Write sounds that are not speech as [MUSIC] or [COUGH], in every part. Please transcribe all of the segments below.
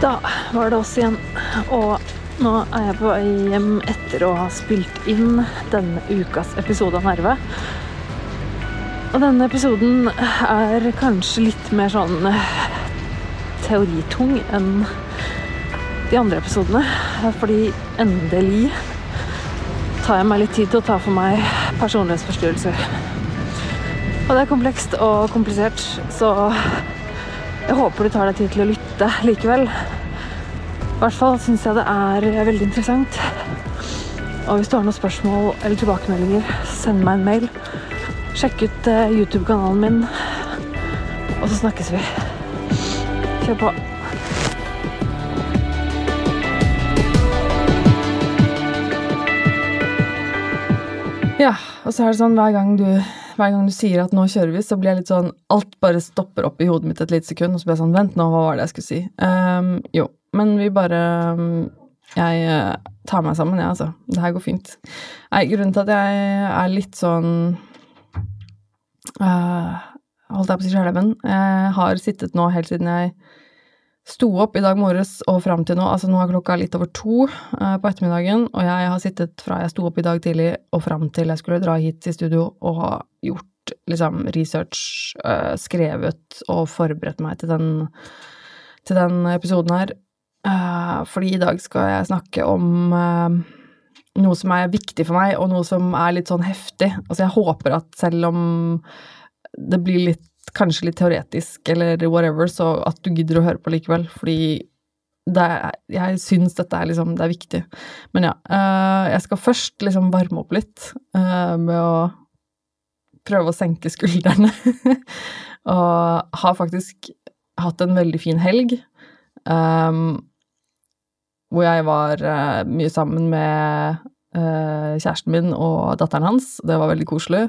Da var det oss igjen. Og nå er jeg på vei hjem etter å ha spilt inn denne ukas episode av Nerve. Og denne episoden er kanskje litt mer sånn eh, teoritung enn de andre episodene. Fordi endelig tar jeg meg litt tid til å ta for meg personlighetsforstyrrelser. Og det er komplekst og komplisert, så jeg håper du tar deg tid til å lytte likevel. I hvert fall syns jeg det er veldig interessant. Og hvis du har noen spørsmål eller tilbakemeldinger, send meg en mail. Sjekk ut eh, YouTube-kanalen min, og så snakkes vi. Kjør på. Ja, og så er det sånn hver gang du, hver gang du sier at nå kjører vi, så blir jeg litt sånn Alt bare stopper opp i hodet mitt et lite sekund, og så blir jeg sånn Vent nå, hva var det jeg skulle si? Um, jo, men vi bare um, Jeg uh, tar meg sammen, jeg, ja, altså. Det her går fint. Nei, grunnen til at jeg er litt sånn uh, Holdt jeg på å si skjelven. Jeg har sittet nå helt siden jeg sto opp i dag morges og fram til nå, altså nå er klokka litt over to uh, på ettermiddagen, og jeg har sittet fra jeg sto opp i dag tidlig og fram til jeg skulle dra hit til studio og ha gjort liksom research, uh, skrevet og forberedt meg til den, til den episoden her. Uh, fordi i dag skal jeg snakke om noe som er viktig for meg, og noe som er litt sånn heftig. Altså jeg håper at selv om det blir litt kanskje litt teoretisk eller whatever, så at du gidder å høre på likevel, fordi er, jeg syns dette er liksom Det er viktig. Men ja. Uh, jeg skal først liksom varme opp litt uh, med å prøve å senke skuldrene. [LAUGHS] og har faktisk hatt en veldig fin helg. Um, hvor jeg var uh, mye sammen med kjæresten min og datteren hans. Det var veldig koselig.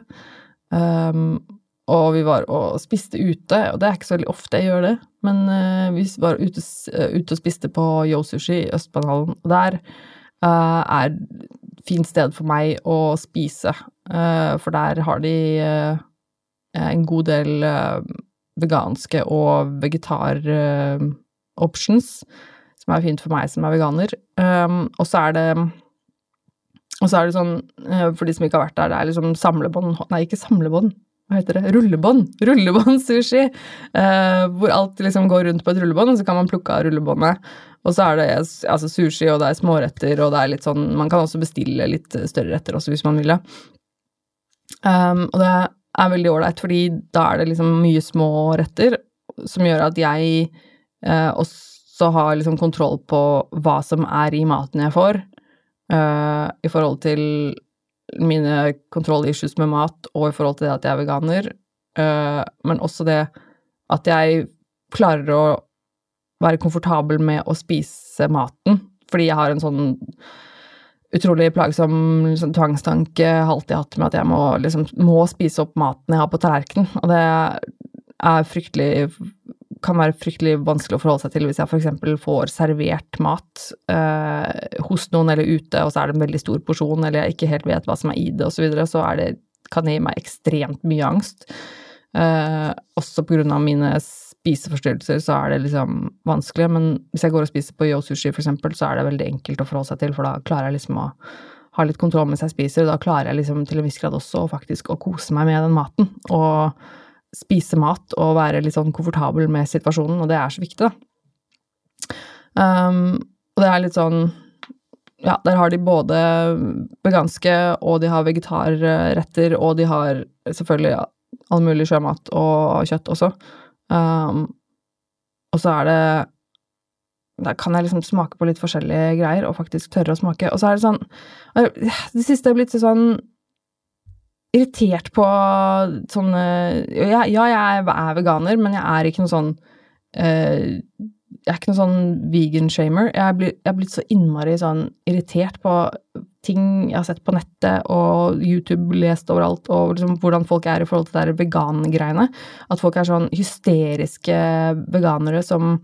Um, og vi var og spiste ute, og det er ikke så veldig ofte jeg gjør det, men uh, vi var ute, uh, ute, og spiste på Yo Sushi i Østbanehallen, og der uh, er fint sted for meg å spise, for der har de en god del veganske og vegetar options, som er fint for meg som er veganer. Um, og så er det og så er det sånn, for de som ikke har vært der, det er liksom samlebånd Nei, ikke samlebånd hva heter det, rullebånd. [LAUGHS] Rullebåndsushi. Eh, hvor alt liksom går rundt på et rullebånd, og så kan man plukke av rullebåndet. Og så er det altså sushi, og det er småretter, og det er litt sånn Man kan også bestille litt større retter også, hvis man vil det. Um, og det er veldig ålreit, fordi da er det liksom mye små retter som gjør at jeg eh, også har liksom kontroll på hva som er i maten jeg får, uh, i forhold til mine kontroll-issues med mat, og i forhold til det at jeg er veganer, uh, men også det at jeg klarer å være komfortabel med å spise maten, fordi jeg har en sånn utrolig plagsom liksom, tvangstanke alltid hatt med at jeg må, liksom, må spise opp maten jeg har på tallerkenen, og det er fryktelig kan være fryktelig vanskelig å forholde seg til hvis jeg f.eks. får servert mat eh, hos noen eller ute, og så er det en veldig stor porsjon, eller jeg ikke helt vet hva som er i det, osv., så, så er det, kan det gi meg ekstremt mye angst. Eh, også på grunn av mine spiseforstyrrelser så er det liksom vanskelig, men hvis jeg går og spiser på Yo Sushi f.eks., så er det veldig enkelt å forholde seg til, for da klarer jeg liksom å ha litt kontroll mens jeg spiser, og da klarer jeg liksom til en viss grad også faktisk å kose meg med den maten. og spise mat og være litt sånn komfortabel med situasjonen, og det er så viktig, da. Um, og det er litt sånn Ja, der har de både veganske, og de har vegetarretter, og de har selvfølgelig ja, all mulig sjømat og kjøtt også. Um, og så er det der kan jeg liksom smake på litt forskjellige greier, og faktisk tørre å smake. Og så er det sånn Det siste er blitt sånn irritert på sånne Ja, ja jeg er veganer, men jeg er ikke noe sånn uh, Jeg er ikke noe sånn vegan-shamer. Jeg, jeg er blitt så innmari sånn irritert på ting jeg har sett på nettet og YouTube, lest overalt, og liksom hvordan folk er i forhold til de vegan-greiene. At folk er sånn hysteriske veganere som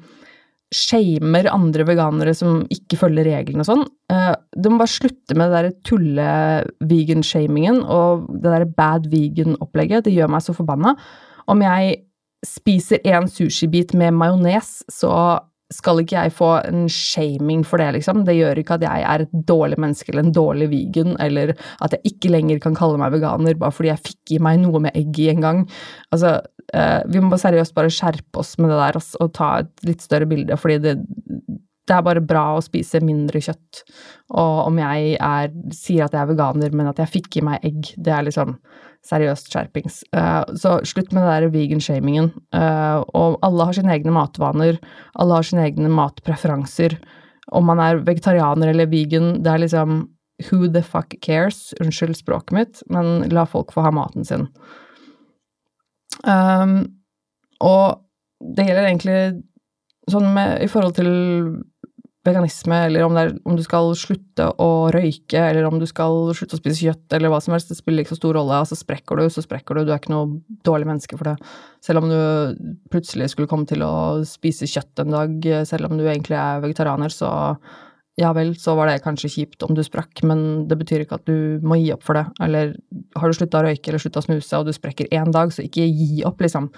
shamer andre veganere som ikke følger reglene og sånn. Uh, de må bare slutte med det der tulle-vegan-shamingen og det der bad vegan-opplegget. Det gjør meg så forbanna. Om jeg spiser en sushibit med majones, så skal ikke jeg få en shaming for det, liksom. Det gjør ikke at jeg er et dårlig menneske eller en dårlig vegan, eller at jeg ikke lenger kan kalle meg veganer bare fordi jeg fikk i meg noe med egg i en gang. Altså, eh, vi må seriøst bare skjerpe oss med det der og ta et litt større bilde, fordi det, det er bare bra å spise mindre kjøtt. Og om jeg er, sier at jeg er veganer, men at jeg fikk i meg egg, det er liksom seriøst skjerpings. Uh, så slutt med det der vegan-shamingen. Uh, og alle har sine egne matvaner, alle har sine egne matpreferanser. Om man er vegetarianer eller vegan, det er liksom who the fuck cares? Unnskyld språket mitt, men la folk få ha maten sin. Um, og det gjelder egentlig sånn med, i forhold til veganisme, eller om, er, om, du skal slutte å røyke, eller om du skal slutte å spise kjøtt, eller hva som helst, det spiller ikke så stor rolle. Altså, sprekker du, så sprekker du. Du er ikke noe dårlig menneske for det. Selv om du plutselig skulle komme til å spise kjøtt en dag, selv om du egentlig er vegetarianer, så ja vel, så var det kanskje kjipt om du sprakk, men det betyr ikke at du må gi opp for det. Eller har du slutta å røyke eller slutta å snuse, og du sprekker én dag, så ikke gi opp, liksom.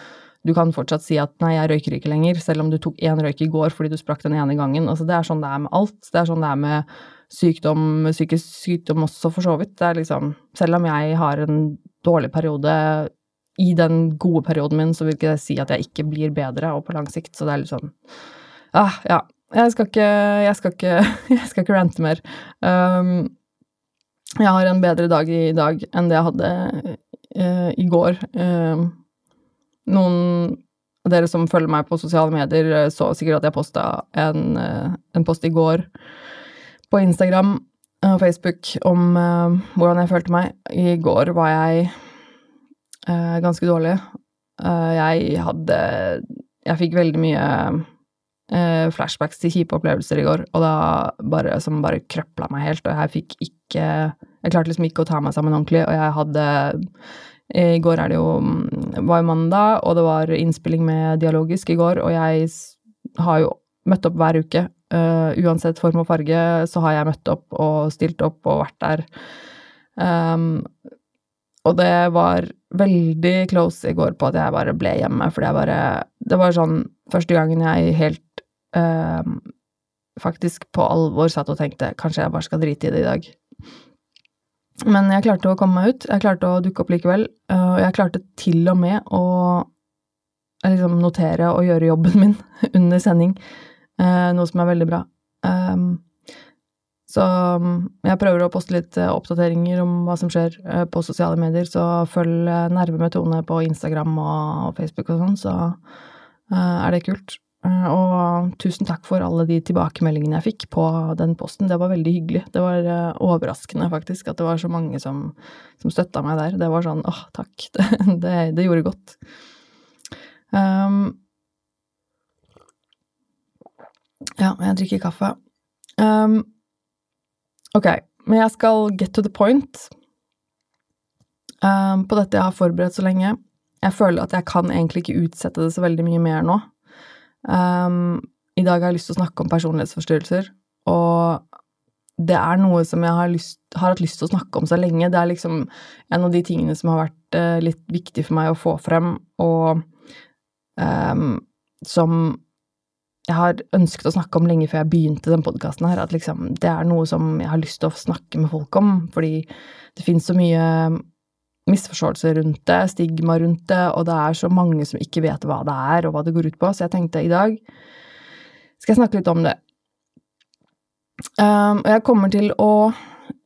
Du kan fortsatt si at 'nei, jeg røyker ikke lenger', selv om du tok én røyk i går fordi du sprakk den ene gangen. Altså, det er sånn det er med alt. Det er sånn det er med sykdom, psykisk sykdom også, for så vidt. Det er liksom Selv om jeg har en dårlig periode i den gode perioden min, så vil ikke det si at jeg ikke blir bedre, og på lang sikt, så det er litt sånn Ah, ja. Jeg skal ikke Jeg skal ikke, [LAUGHS] jeg skal ikke rante mer. Um, jeg har en bedre dag i dag enn det jeg hadde uh, i går. Uh, noen av dere som følger meg på sosiale medier, eh, så sikkert at jeg posta en, eh, en, post i går på Instagram og Facebook om uh, hvordan jeg følte meg. I går var jeg uh, ganske dårlig. Uh, jeg hadde Jeg fikk veldig mye flashbacks til kjipe opplevelser i går, og da bare som bare krøpla meg helt, og jeg fikk ikke Jeg klarte liksom ikke å ta meg sammen ordentlig, og jeg hadde i går er det jo mm, var mandag, og det var innspilling med Dialogisk i går, og jeg har jo møtt opp hver uke. Uh, uansett form og farge så har jeg møtt opp og stilt opp og vært der. Um, og det var veldig close i går på at jeg bare ble hjemme, fordi jeg bare Det var sånn første gangen jeg helt uh, faktisk på alvor satt og tenkte kanskje jeg bare skal drite i det i dag. Men jeg klarte å komme meg ut. Jeg klarte å dukke opp likevel. Eh, og jeg klarte til og med å eh, liksom notere og gjøre jobben min [LAUGHS] under sending, eh, noe som er veldig bra. Ehm, så mm, jeg prøver å poste litt oppdateringer om hva som skjer på sosiale medier, så følg Nerve med Tone på Instagram og Facebook og sånn, så er det kult. Eh, og tusen takk for alle de tilbakemeldingene jeg fikk på den posten. Det var veldig hyggelig. Det var eh, overraskende, faktisk, at det var så mange som, som støtta meg der. Det var sånn åh, takk. Det, [LAUGHS] det, det gjorde godt. Um, ja, jeg drikker kaffe. Um, ok, men jeg skal get to the point um, på dette jeg har forberedt så lenge. Jeg føler at jeg kan egentlig ikke utsette det så veldig mye mer nå. Um, I dag har jeg lyst til å snakke om personlighetsforstyrrelser, og det er noe som jeg har, lyst, har, hatt lyst til å snakke om så lenge. Det er liksom en av de tingene som har vært uh, litt viktig for meg å få frem, og um, som jeg har ønsket å snakke om lenge før jeg begynte den podkasten her, at liksom det er noe som jeg har lyst til å snakke med folk om, fordi det finnes så mye misforståelser rundt det, stigma rundt det, og det er så mange som ikke vet hva det er, og hva det går ut på, så jeg tenkte i dag skal jeg snakke litt om det. Um, jeg kommer til å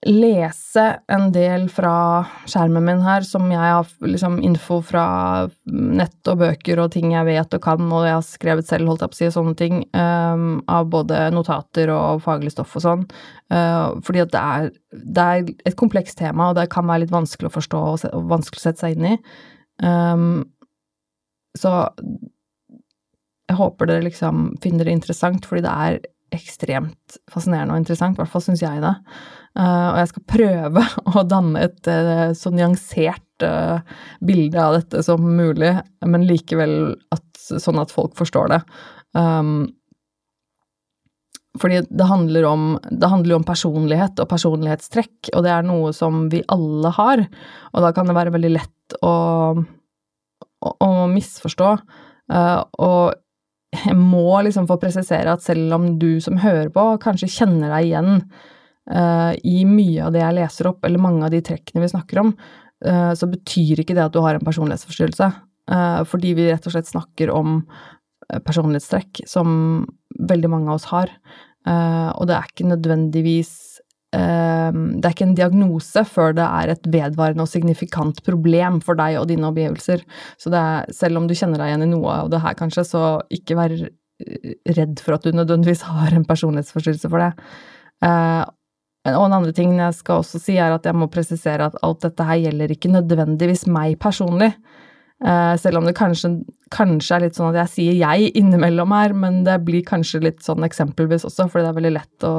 lese en del fra skjermen min her, som jeg har liksom info fra nett og bøker og ting jeg vet og kan, og jeg har skrevet selv, holdt jeg på å si, sånne ting, um, av både notater og faglig stoff og sånn. Uh, fordi at det er, det er, et komplekst tema, og det kan være litt vanskelig å forstå og, og vanskelig å sette seg inn i. Um, så jeg håper dere liksom finner det interessant, fordi det er ekstremt fascinerende og interessant, i hvert fall syns jeg det. Uh, og jeg skal prøve [LAUGHS] å danne et uh, så nyansert uh, bilde av dette som mulig, men likevel at, sånn at folk forstår det. Um, fordi det handler, om, det handler om personlighet og personlighetstrekk, og det er noe som vi alle har, og da kan det være veldig lett å, å, å misforstå. og jeg må liksom få presisere at selv om du som hører på, kanskje kjenner deg igjen uh, i mye av det jeg leser opp, eller mange av de trekkene vi snakker om, uh, så betyr ikke det at du har en personlighetsforstyrrelse. Uh, fordi vi rett og slett snakker om personlighetstrekk som veldig mange av oss har. og det er ikke nødvendigvis det er ikke en diagnose før det er et vedvarende og signifikant problem for deg og dine omgivelser. Så er, selv om du kjenner deg igjen i noe av det her, kanskje, så ikke vær redd for at du nødvendigvis har en personlighetsforstyrrelse for det. Og en andre ting jeg skal også si, er at jeg må presisere at alt dette her gjelder ikke nødvendigvis meg personlig. Uh, selv om det kanskje, kanskje, er litt sånn at jeg sier jeg innimellom her, men det blir kanskje litt sånn eksempelvis også, fordi det er veldig lett å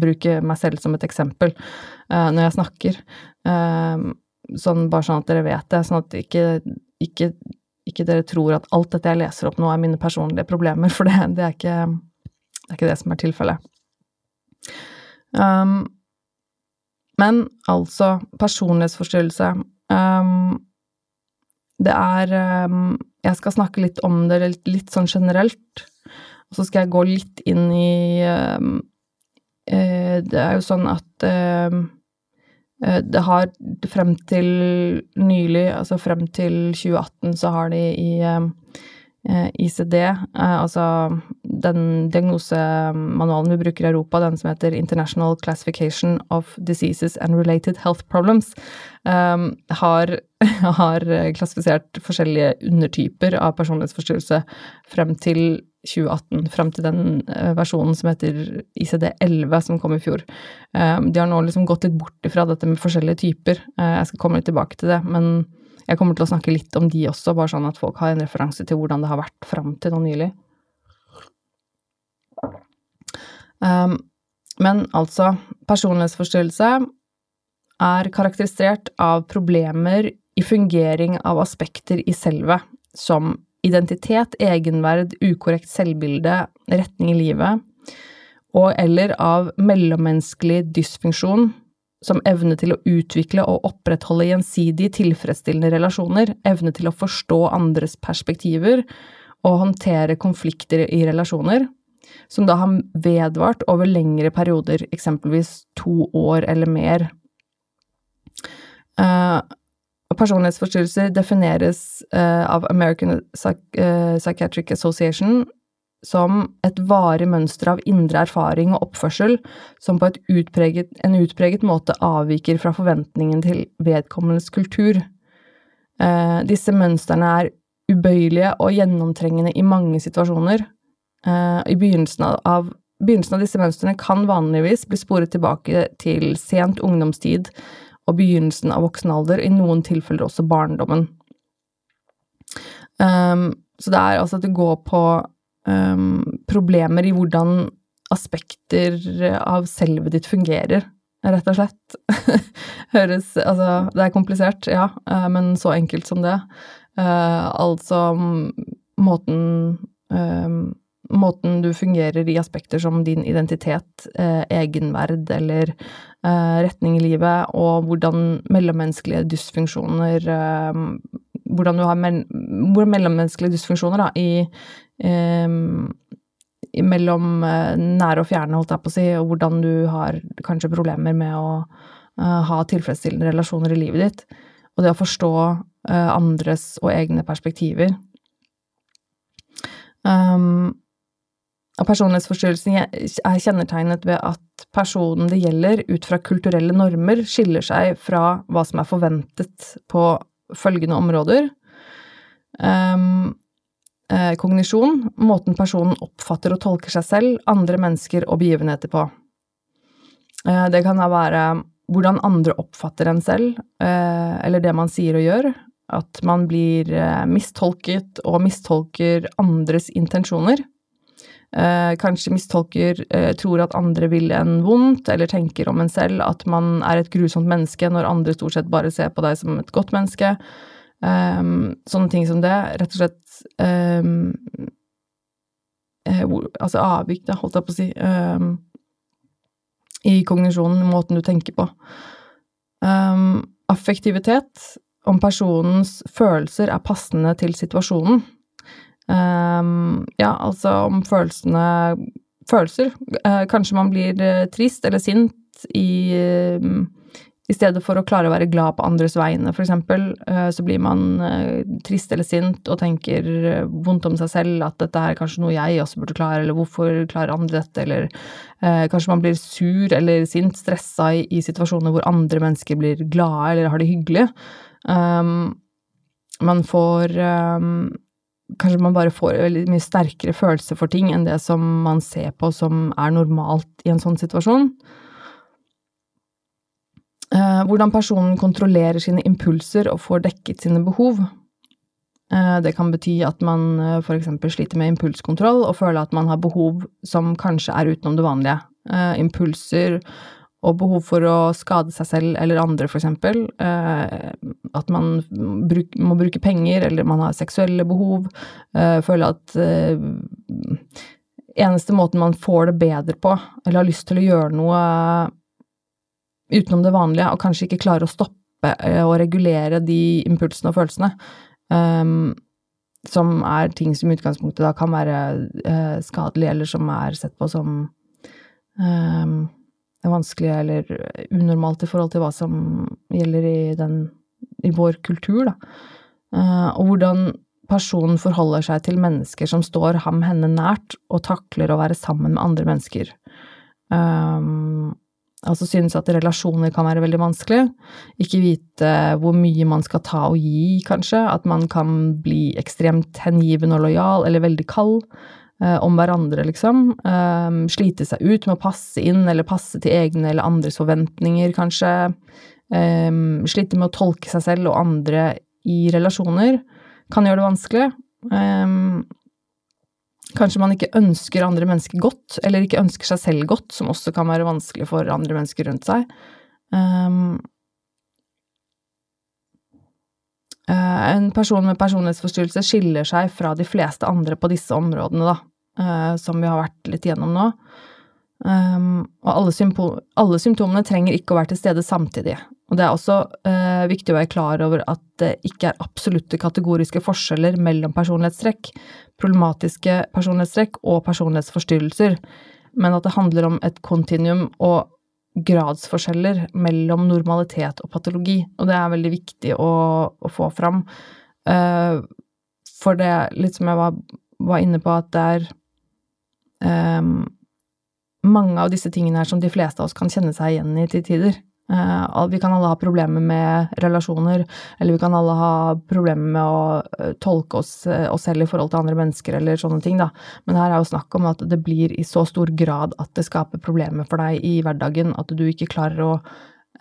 bruke meg selv som et eksempel uh, når jeg snakker. Uh, sånn bare sånn at dere vet det, sånn at ikke, ikke, ikke, dere tror at alt dette jeg leser opp nå er mine personlige problemer, for det, det, er, ikke, det er, ikke, det som er tilfellet. Um, men altså, personlighetsforstyrrelse um, det er um, Jeg skal snakke litt om det litt, litt sånn generelt, og så skal jeg gå litt inn i um, uh, Det er jo sånn at eh, det har frem til nylig, altså frem til 2018, så har de i Eh, ICD, eh, altså den diagnosemanualen vi bruker i Europa, den som heter International Classification of Diseases and Related Health Problems, um, har, [LAUGHS] har, klassifisert forskjellige undertyper av personlighetsforstyrrelse frem til 2018, frem til den versjonen som heter ICD-11, som kom i fjor. Um, de har nå liksom gått litt bort ifra dette med forskjellige typer. Jeg skal komme litt tilbake til det, men jeg kommer til å snakke litt om de også, bare sånn at folk har en referanse til hvordan det har vært fram til nå nylig. Um, men altså, personlighetsforstyrrelse er karakterisert av problemer i fungering av aspekter i selvet, som identitet, egenverd, ukorrekt selvbilde, retning i livet, og eller av mellommenneskelig dysfunksjon, som evne til å utvikle og opprettholde gjensidig tilfredsstillende relasjoner, evne til å forstå andres perspektiver og håndtere konflikter i relasjoner, som da har vedvart over lengre perioder, eksempelvis to år eller mer. Uh, personlighetsforstyrrelser defineres uh, av American Psych uh, Psychiatric Association som et varig mønster av indre erfaring og oppførsel som på utpreget, en utpreget måte avviker fra forventningen til vedkommendes kultur. Eh, disse mønstrene er ubøyelige og gjennomtrengende i mange situasjoner. Eh, I begynnelsen av, begynnelsen av disse mønstrene kan vanligvis bli sporet tilbake til sent ungdomstid og begynnelsen av voksen alder, i noen tilfeller også barndommen. Um, så det er altså at det går på problemer i hvordan aspekter av selvet ditt fungerer, rett og slett. [LAUGHS] Høres Altså, det er komplisert, ja, uh, men så enkelt som det. Altså måten um, Måten du fungerer i aspekter som din identitet, eh, egenverd eller eh, retning i livet, og hvordan mellommenneskelige dysfunksjoner eh, Hvordan du har men, mellommenneskelige dysfunksjoner da, i, mellom eh, nære og fjerne, holdt jeg på å si, og hvordan du har kanskje problemer med å eh, ha tilfredsstillende relasjoner i livet ditt, og det å forstå eh, andres og egne perspektiver. Um, og personlighetsforstyrrelsen er kjennetegnet ved at personen det gjelder, ut fra kulturelle normer, skiller seg fra hva som er forventet på følgende områder. Um, eh, kognisjon, måten personen oppfatter og tolker seg selv, andre mennesker og begivenheter på. Eh, det kan da være hvordan andre oppfatter en selv, eh, eller det man sier og gjør. At man blir eh, mistolket og mistolker andres intensjoner. Eh, kanskje mistolker, eh, tror at andre vil en vondt, eller tenker om en selv at man er et grusomt menneske når andre stort sett bare ser på deg som et godt menneske. Um, sånne ting som det. Rett og slett um, Altså avvik, da, holdt jeg på å si, um, i kognisjonen, måten du tenker på. affektivitet, om personens følelser er passende til situasjonen. Um, ja, altså om følelsene Følelser. Uh, kanskje man blir uh, trist eller sint i uh, i stedet for å klare å være glad på andres vegne, eksempel, så blir man trist eller sint og tenker vondt om seg selv, at dette er kanskje noe jeg også burde klare, eller hvorfor klarer andre dette, eller kanskje man blir sur eller sint, stressa i, i situasjoner hvor andre mennesker blir glade eller har det hyggelig. Um, man får um, Kanskje man bare får veldig mye sterkere følelse for ting enn det som man ser på som er normalt i en sånn situasjon. Uh, hvordan personen kontrollerer sine impulser og får dekket sine behov. Uh, det kan bety at man uh, f.eks. sliter med impulskontroll og føler at man har behov som kanskje er utenom det vanlige. impulser og behov for å skade seg selv eller andre, eksempel. Eh, at man bruk, må bruke penger, eller man har seksuelle behov. Eh, føler at eh, eneste måten man får det bedre på, eller har lyst til å gjøre noe utenom det vanlige, og kanskje ikke klarer å stoppe eh, og regulere de impulsene og følelsene, eh, som er ting som i utgangspunktet da kan være eh, skadelige, eller som er sett på som det vanskelig eller unormalt i forhold til hva som gjelder i, den, i vår kultur, da. Uh, og hvordan personen forholder seg til mennesker som står ham henne nært, og takler å være sammen med andre mennesker. Um, altså synes at relasjoner kan være veldig vanskelig. Ikke vite hvor mye man skal ta og gi, kanskje. At man kan bli ekstremt hengiven og lojal, eller veldig kald. Eh, om hverandre, liksom. Um, slite seg ut med å passe inn eller passe til egne eller andres forventninger, kanskje. Um, slite med å tolke seg selv og andre i relasjoner. Kan gjøre det vanskelig. Um, kanskje man ikke ønsker andre mennesker godt, eller ikke ønsker seg selv godt, som også kan være vanskelig for andre mennesker rundt seg. Um, en person med personlighetsforstyrrelse skiller seg fra de fleste andre på disse områdene, da som vi har vært litt gjennom nå. Um, og alle, alle, symptomene trenger ikke å være til stede samtidig. Og det er også uh, viktig å være klar over at det ikke er absolutte kategoriske forskjeller mellom personlighetstrekk, problematiske personlighetstrekk og personlighetsforstyrrelser, men at det handler om et kontinuum og gradsforskjeller mellom normalitet og patologi. Og det er veldig viktig å, å få fram. Uh, for det, litt som jeg var, var inne på, at det er um, mange av disse tingene her som de fleste av oss kan kjenne seg igjen i til tider. Uh, vi kan alle ha problemer med relasjoner, eller vi kan alle ha problemer med å uh, tolke oss, uh, oss, selv i forhold til andre mennesker, eller sånne ting, da. Men her er jo snakk om at det blir i så stor grad at det skaper problemer for deg i hverdagen, at du ikke klarer å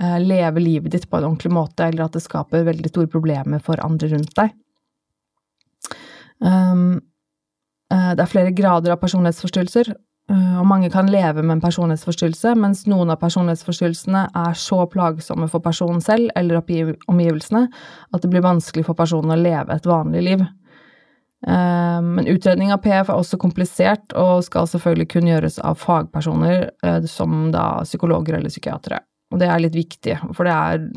leve livet ditt på en ordentlig måte, eller at det skaper veldig store problemer for andre rundt deg. Um, Eh, det er flere grader av personlighetsforstyrrelser, eh, og mange kan leve med en personlighetsforstyrrelse, mens noen av personlighetsforstyrrelsene er så plagsomme for personen selv eller omgivelsene at det blir vanskelig for personen å leve et vanlig liv. Eh, men utredning av PF er også komplisert og skal selvfølgelig kun gjøres av fagpersoner, som da psykologer eller psykiatere. Og det er litt viktig, for det er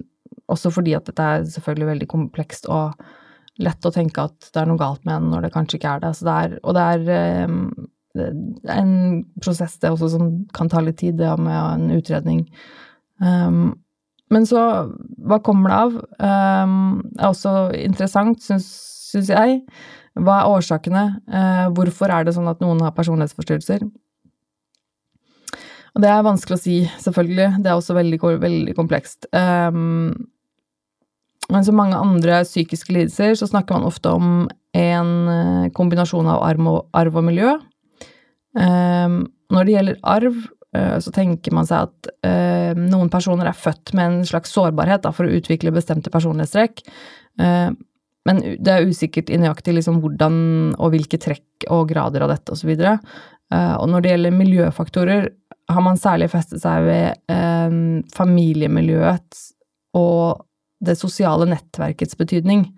også fordi at dette er selvfølgelig veldig komplekst og lett å tenke at det er noe galt med en når det kanskje ikke er det. det er, og det er, um, en prosess det også som kan ta litt tid, det med en utredning. Um, men så, hva kommer det av? Um, er også interessant, syns jeg. Hva er årsakene? Uh, hvorfor er det sånn at noen har personlighetsforstyrrelser? Og det er vanskelig å si, selvfølgelig. Det er også veldig, veldig komplekst. Um, men som mange andre psykiske lidelser så snakker man ofte om en eh, kombinasjon av arv og, miljø. Um, når det gjelder arv, uh, så tenker man seg at uh, noen personer er født med en slags sårbarhet for å utvikle bestemte personlighetstrekk. Men det er usikkert i nøyaktig liksom, hvordan og hvilke trekk og grader av dette osv. Og, og når det gjelder miljøfaktorer, har man særlig festet seg ved familiemiljøet og det sosiale nettverkets betydning.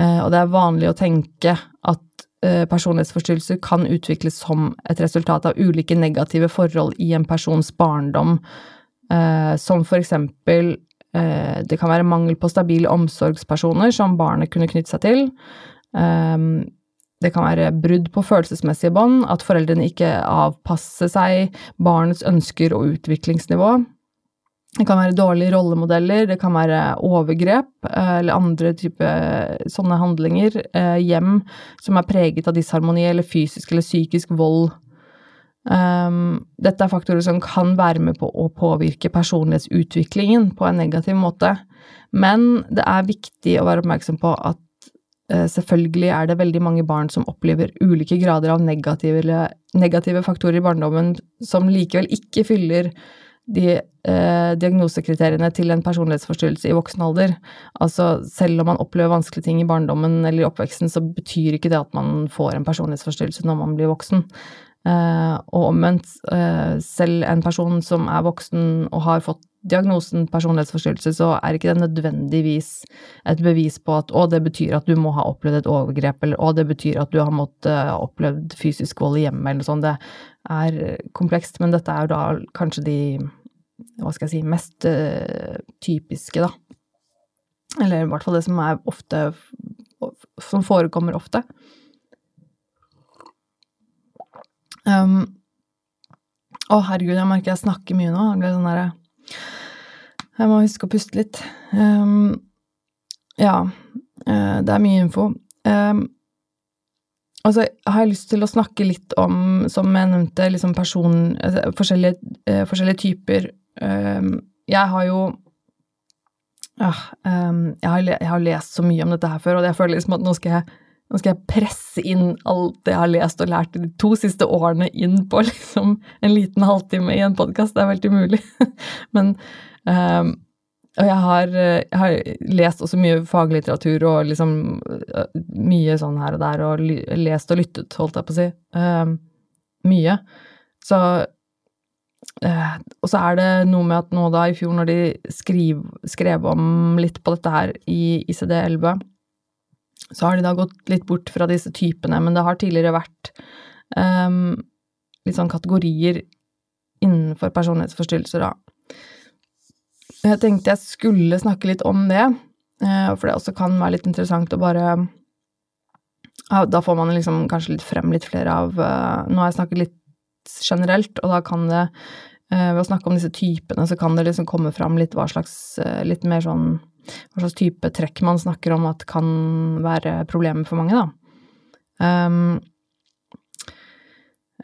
Eh, og det er vanlig å tenke at eh, personlighetsforstyrrelser kan utvikles som et resultat av ulike negative forhold i en persons barndom, eh, som for eksempel det kan være mangel på stabile omsorgspersoner som barnet kunne knytte seg til. det kan være brudd på følelsesmessige bånd, at foreldrene ikke avpasser seg barnets ønsker og utviklingsnivå. Det kan være dårlige rollemodeller, det kan være overgrep eh, eller andre typer sånne handlinger. Eh, hjem som er preget av disharmoni eller fysisk eller psykisk vold. Um, dette er faktorer som kan være med på å påvirke personlighetsutviklingen på en negativ måte. Men det er viktig å være oppmerksom på at selvfølgelig er det veldig mange barn som opplever ulike grader av negative, negative faktorer i barndommen som likevel ikke fyller de eh, diagnosekriteriene til en personlighetsforstyrrelse i voksen alder. Altså, selv om man opplever vanskelige ting i barndommen eller i oppveksten, så betyr ikke det at man får en personlighetsforstyrrelse når man blir voksen. Uh, og omvendt, uh, selv en person som er voksen og har fått diagnosen personlighetsforstyrrelse, så er ikke det nødvendigvis et bevis på at å, det betyr at du må ha opplevd et overgrep, eller å, det betyr at du har måttet uh, opplevd fysisk vold i hjemmet, eller noe sånt. Det er komplekst, men dette er jo da kanskje de, hva skal jeg si, mest uh, typiske, da. Eller i hvert fall det som er ofte Som forekommer ofte. Um, å, herregud, jeg merker jeg snakker mye nå. Jeg blir sånn derre Jeg må huske å puste litt. Um, ja, uh, det er mye info. Um, så har jeg lyst til å snakke litt om, som jeg nevnte, liksom person... Altså, forskjellige, uh, forskjellige, typer. Um, jeg har jo ja, jeg, har, jeg, har, lest så mye om dette her før, og jeg føler liksom at nå skal jeg nå skal jeg presse inn alt det jeg har lest og lært de to siste årene inn på [LAUGHS] liksom en liten halvtime i en podkast. Det er helt umulig. [LAUGHS] Men um, Og jeg har, jeg har, lest også mye faglitteratur og liksom uh, mye sånn her og der, og lest og lyttet, holdt jeg på å si. Um, mye. Så uh, Og så er det noe med at nå da i fjor, når de skriv, skrev om litt på dette her i ICD-11 så har de da gått litt bort fra disse typene, men det har tidligere vært um, litt sånn kategorier innenfor personlighetsforstyrrelser, da. Jeg tenkte jeg skulle snakke litt om det, uh, for det også kan være litt interessant å bare Da får man liksom kanskje litt frem litt flere av uh, Nå har jeg snakket litt generelt, og da kan det uh, Ved å snakke om disse typene, så kan det liksom komme fram litt hva slags Litt mer sånn hva slags type trekk man snakker om at kan være problemer for mange, da. Um,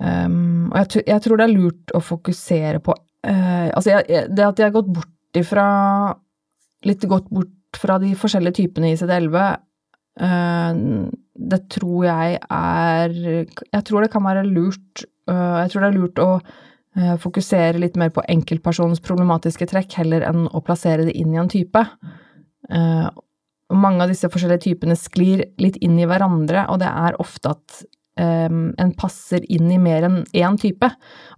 um, og jeg, jeg, tror det er lurt å fokusere på uh, Altså, jeg, det at jeg har gått bort ifra Litt gått bort fra de forskjellige typene i ICD-11, uh, eh, det tror jeg er Jeg tror det kan være lurt uh, Jeg tror det er lurt å fokusere litt mer på enkeltpersonens problematiske trekk heller enn å plassere det inn i en type. Uh, mange av disse forskjellige typene sklir litt inn i hverandre, og det er ofte at um, en passer inn i mer enn én type.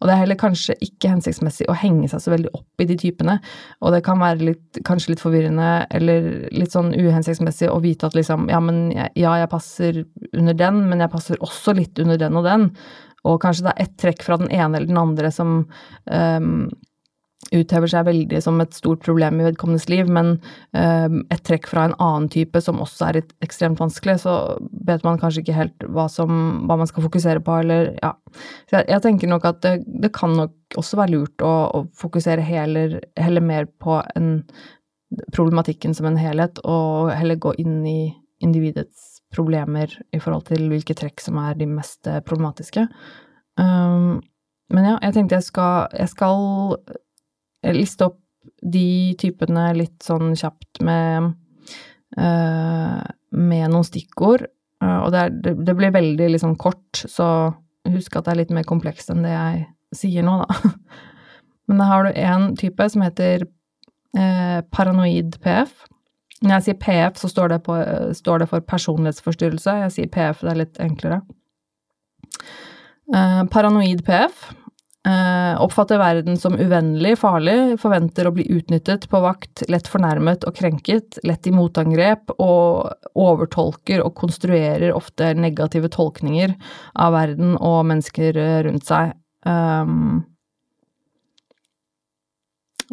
Og det er heller kanskje ikke hensiktsmessig å henge seg så veldig opp i de typene. Og det kan være litt, kanskje litt forvirrende eller litt sånn uhensiktsmessig å vite at liksom ja, men ja, jeg passer under den, men jeg passer også litt under den og den. Og kanskje det er ett trekk fra den ene eller den andre som um, uthever seg veldig som et stort problem i vedkommendes liv, men uh, et trekk fra en annen type som også er ekstremt vanskelig, så vet man kanskje ikke helt hva, som, hva man skal fokusere på, eller ja. Jeg, jeg tenker nok at det, det, kan nok også være lurt å, å fokusere heller, heller, mer på en, problematikken som en helhet, og heller gå inn i individets problemer i forhold til hvilke trekk som er de mest problematiske. Um, men ja, jeg tenkte jeg skal, jeg skal liste opp de typene litt sånn kjapt med, uh, med noen stikkord. Uh, og det, er, det, blir veldig liksom kort, så husk at det er litt mer komplekst enn det jeg sier nå, da. [LAUGHS] Men da har du én type som heter uh, paranoid PF. Når jeg sier PF, så står det, på, står det, for personlighetsforstyrrelse. Jeg sier PF, det er litt enklere. paranoid PF oppfatter verden som uvennlig, farlig, forventer å bli utnyttet på vakt, lett fornærmet og krenket, lett i motangrep, og overtolker og konstruerer ofte negative tolkninger av verden og mennesker rundt seg. Um,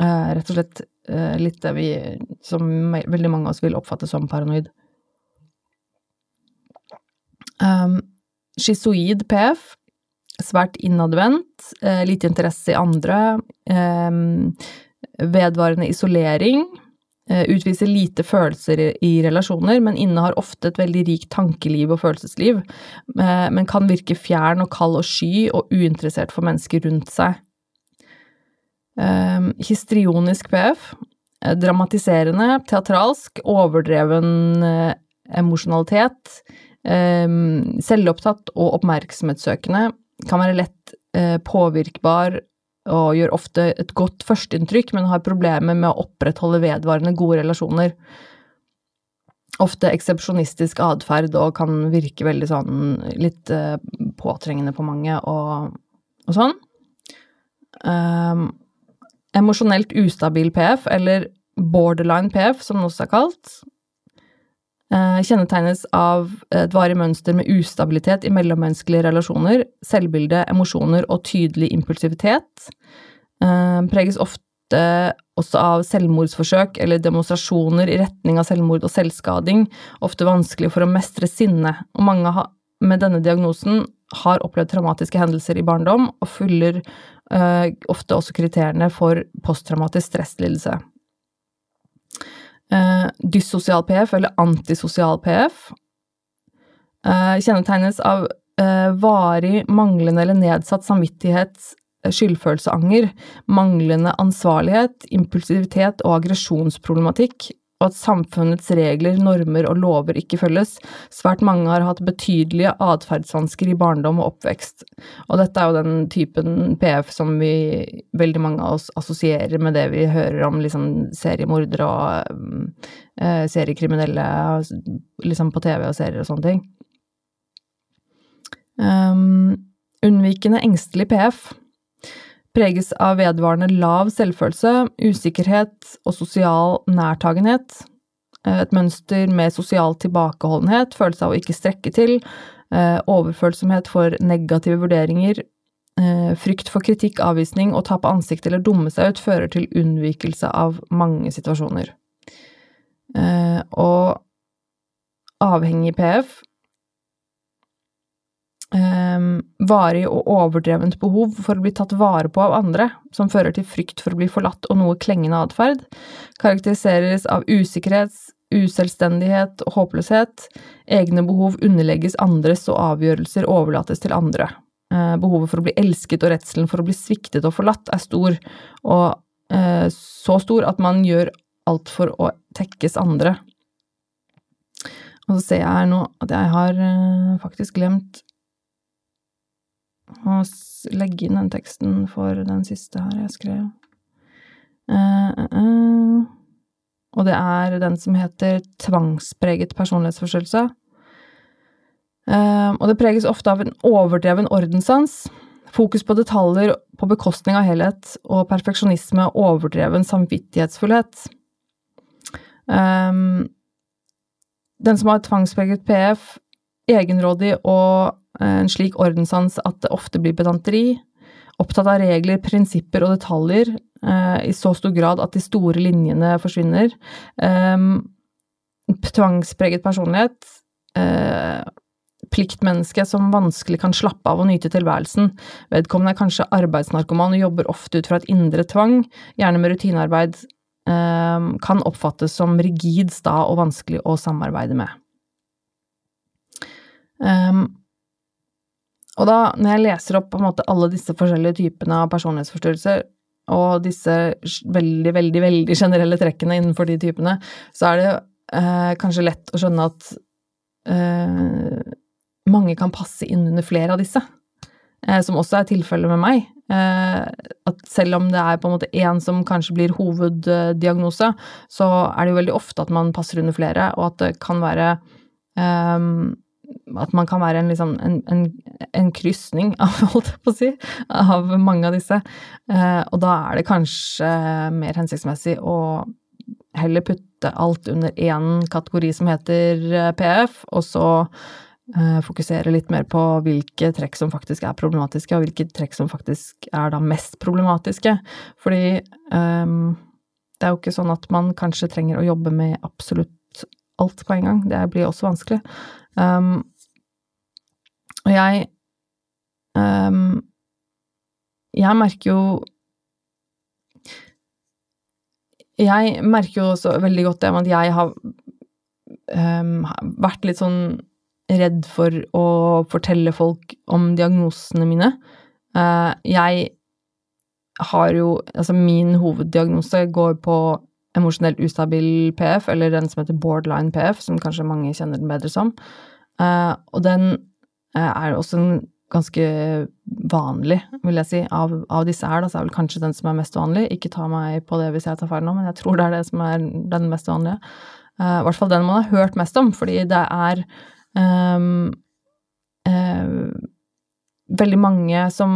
uh, rett og slett uh, litt det vi, som veldig mange av oss vil oppfatte som paranoid. Um, schizoid PF. Svært innadvendt, eh, lite interesse i andre, eh, vedvarende isolering. Eh, utviser lite følelser i, relasjoner, men innehar ofte et veldig rikt tankeliv og følelsesliv. Men kan virke fjern og kald og sky og uinteressert for mennesker rundt seg. Histrionisk PF. Dramatiserende, teatralsk, overdreven emosjonalitet. Selvopptatt og oppmerksomhetssøkende. Kan være lett eh, påvirkbar og gjør ofte et godt førsteinntrykk, men har problemer med å opprettholde vedvarende gode relasjoner. Ofte eksepsjonistisk atferd og kan virke veldig sånn litt eh, påtrengende på mange og, og sånn. Um, emosjonelt ustabil PF, eller borderline PF, som det også er kalt, kjennetegnes av et varig mønster med ustabilitet i mellommenneskelige relasjoner, selvbilde, emosjoner og tydelig impulsivitet. Eh, preges ofte også av selvmordsforsøk eller demonstrasjoner i retning av selvmord og selvskading, ofte vanskelig for å mestre sinne, og mange med denne diagnosen har opplevd traumatiske hendelser i barndom og fyller eh, ofte også kriteriene for posttraumatisk stresslidelse. Eh, dyssosial PF, eller antisosial PF, eh, kjennetegnes av eh, varig manglende eller nedsatt samvittighet, eh, skyldfølelse og anger, manglende ansvarlighet, impulsivitet og aggresjonsproblematikk, og at samfunnets regler, normer og lover ikke følges. Svært mange har hatt betydelige atferdsvansker i barndom og oppvekst. Og dette er jo den typen PF som vi, veldig mange av oss assosierer med det vi hører om liksom seriemordere og eh, seriekriminelle liksom på TV og serier og sånne ting. Um, unnvikende engstelig PF preges av vedvarende lav selvfølelse, usikkerhet og sosial nærtagenhet. Eh, Et mønster med sosial tilbakeholdenhet, følelse av å ikke strekke til, eh, overfølsomhet for negative vurderinger, eh, frykt for kritikk, avvisning og tape ansiktet eller dumme seg ut fører til unnvikelse av mange situasjoner. Og avhengig PF varig og overdrevent behov for å bli tatt vare på av andre, som fører til frykt for å bli forlatt og noe klengende atferd, karakteriseres av usikkerhet, uselvstendighet og håpløshet, egne behov underlegges andres og avgjørelser overlates til andre. Eh, behovet for å bli elsket og redselen for å bli sviktet og forlatt er stor, og eh, så stor at man gjør alt for å tekkes andre. Og så ser jeg her nå at jeg har eh, faktisk glemt å legge inn den teksten for den siste her jeg skrev. Uh, uh, uh. Og det er den som heter tvangspreget personlighetsforstyrrelse. Og det preges ofte av en overdreven ordenssans, fokus på detaljer på bekostning av helhet, og perfeksjonisme og overdreven samvittighetsfullhet. Um, den som har tvangspreget PF, egenrådig og eh, en slik ordenssans at det ofte blir pedanteri, opptatt av regler, prinsipper og detaljer eh, i så stor grad at de store linjene forsvinner. Eh, tvangspreget personlighet, eh, pliktmenneske som vanskelig kan slappe av og nyte tilværelsen. Vedkommende er kanskje arbeidsnarkoman og jobber ofte ut fra et indre tvang, gjerne med rutinearbeid, eh, kan oppfattes som rigid, sta og vanskelig å samarbeide med. Um, og da, når jeg leser opp på en måte alle disse forskjellige typene av personlighetsforstyrrelser, og disse veldig, veldig, veldig generelle trekkene innenfor de typene, så er det eh, kanskje lett å skjønne at eh, mange kan passe inn under flere av disse, eh, som også er tilfellet med meg. Eh, at selv om det er på en måte én som kanskje blir hoveddiagnose, så er det jo veldig ofte at man passer under flere, og at det kan være eh, at man kan være en, liksom, en, en, en krysning [LAUGHS] av, holdt jeg på å si, av mange av disse. Eh, og da er det kanskje mer hensiktsmessig å heller putte alt under én kategori som heter eh, PF, og så eh, fokusere litt mer på hvilke trekk som faktisk er problematiske, og hvilke trekk som faktisk er da mest problematiske. Fordi eh, det er jo ikke sånn at man kanskje trenger å jobbe med absolutt alt på en gang. Det blir også vanskelig. Um, Og jeg um, Jeg merker jo Jeg merker jo også veldig godt det med at jeg har um, vært litt sånn redd for å fortelle folk om diagnosene mine. Uh, jeg har jo Altså, min hoveddiagnose går på emosjonelt ustabil PF, eller den som heter borderline PF, som kanskje mange kjenner den bedre som. Uh, og den uh, er også en ganske vanlig, vil jeg si, av, av disse her. Da, så er vel kanskje den som er mest vanlig. Ikke ta meg på det hvis jeg tar feil nå, men jeg tror det er det som er den mest vanlige. Uh, I hvert fall den man har hørt mest om, fordi det er um, veldig mange som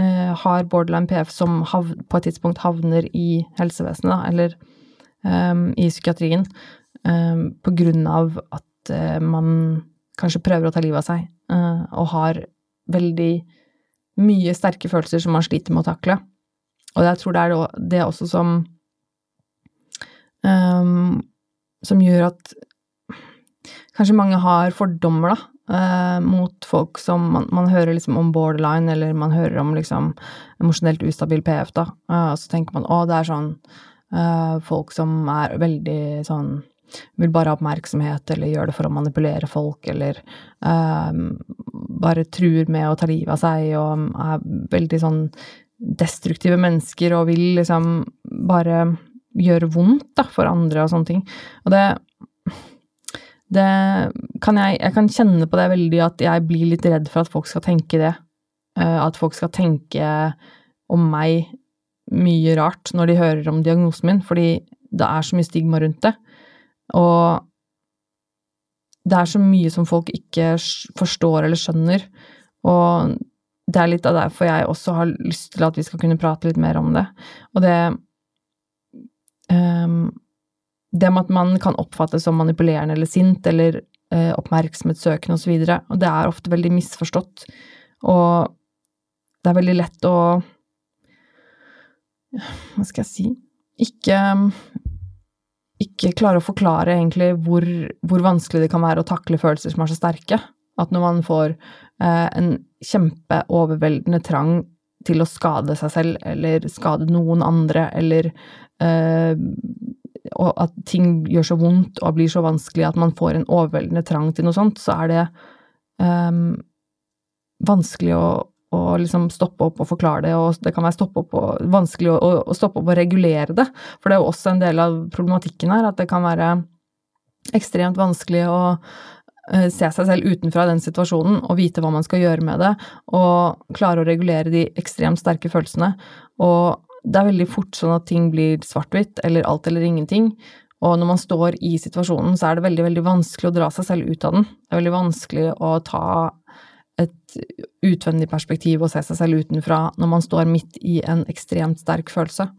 eh, har borderline PF som på et tidspunkt havner i helsevesenet, da, eller um, i psykiatrien, um, på grunn av at uh, man kanskje prøver å ta livet av seg, uh, og har veldig mye sterke følelser som man sliter med å takle. Og jeg tror det er det også som um, Som gjør at kanskje mange har fordommer, da, uh, mot folk som man, man, hører liksom om borderline, eller man hører om liksom emosjonelt ustabil PF, da. Og så tenker man å, det er sånn uh, folk som er veldig sånn vil bare ha oppmerksomhet, eller gjør det for å manipulere folk, eller bare truer med å ta livet av seg, og er veldig sånn destruktive mennesker og vil liksom bare gjøre vondt da, for andre og sånne ting. Og det det kan jeg Jeg kan kjenne på det veldig at jeg blir litt redd for at folk skal tenke det. Eh, at folk skal tenke om meg mye rart når de hører om diagnosen min, fordi det er så mye stigma rundt det. Og det er så mye som folk ikke forstår eller skjønner. Og det er litt av derfor jeg også har lyst til at vi skal kunne prate litt mer om det. Og det um, det med at man kan oppfattes som manipulerende eller sint eller eh, oppmerksomhetssøkende osv., og, så og det er ofte veldig misforstått. Og det er veldig lett å Hva skal jeg si Ikke ikke klare å forklare egentlig hvor, hvor, vanskelig det kan være å takle følelser som er så sterke. At når man får eh, en kjempeoverveldende trang til å skade seg selv eller skade noen andre, eller eh, og at ting gjør så vondt og blir så vanskelig at man får en overveldende trang til noe sånt, så er det um, vanskelig å, å liksom stoppe opp og forklare det, og det kan være opp og, vanskelig å, å, stoppe opp og regulere det. For det er jo også en del av problematikken her, at det kan være ekstremt vanskelig å uh, se seg selv utenfra den situasjonen og vite hva man skal gjøre med det, og klare å regulere de ekstremt sterke følelsene. Og det er veldig fort sånn at ting blir svart-hvitt, eller alt eller ingenting. Og når man står i situasjonen, så er det veldig, veldig vanskelig å dra seg selv ut av den. Det er veldig vanskelig å ta et utvendig perspektiv og se seg selv utenfra når man står midt i en ekstremt sterk følelse.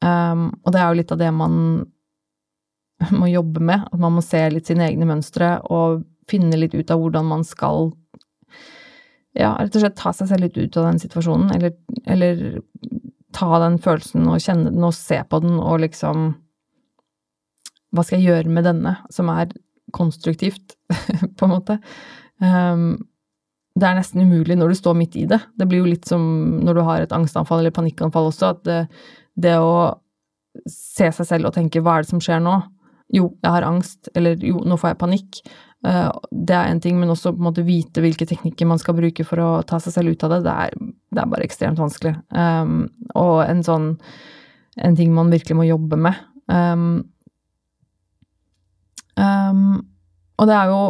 Um, og det er jo litt av det man må jobbe med, at man må se litt sine egne mønstre og finne litt ut av hvordan man skal ja, rett og slett ta seg selv litt ut av den situasjonen, eller, eller ta den følelsen og kjenne den og se på den og liksom Hva skal jeg gjøre med denne, som er konstruktivt, [LAUGHS] på en måte? Um, det er nesten umulig når du står midt i det. Det blir jo litt som når du har et angstanfall eller panikkanfall også, at det, det å se seg selv og tenke hva er det som skjer nå? Jo, jeg har angst, eller jo, nå får jeg panikk. Eh, det er en ting, men også på en måte vite hvilke teknikker man skal bruke for å ta seg selv ut av det, det er, det er bare ekstremt vanskelig. Um, og en sånn en ting man virkelig må jobbe med. Um, um, og det er jo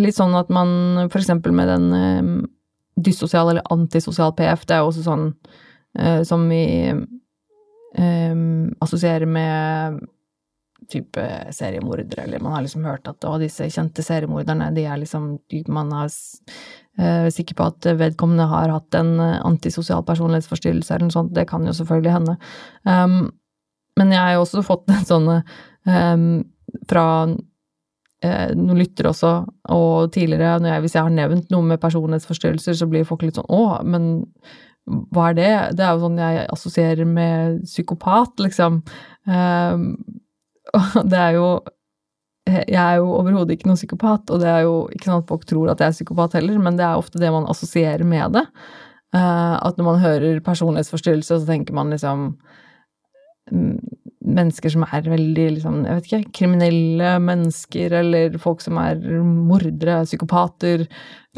litt sånn at man eksempel med den um, dyssosial eller antisosial PF, det er jo også sånn uh, som vi assosierer med type seriemordere, eller man har liksom hørt at å, disse kjente seriemorderne, de er liksom Man er uh, sikker på at vedkommende har hatt en uh, antisosial personlighetsforstyrrelse eller noe sånt. Det kan jo selvfølgelig hende. Um, men jeg har jo også fått en sånn um, fra uh, noen lyttere også, og tidligere, jeg, hvis jeg har nevnt noe med personlighetsforstyrrelser, så blir folk litt sånn å, men hva er det? Det er jo sånn jeg assosierer med psykopat, liksom. Um, og det er jo jeg er jo overhodet ikke noen psykopat, og det er jo ikke sånn at folk tror at jeg er psykopat heller, men det er ofte det man assosierer med det. Uh, at når man hører personlighetsforstyrrelse, så tenker man liksom mm, mennesker som er veldig liksom, jeg vet ikke, kriminelle mennesker, eller folk som er mordere, psykopater.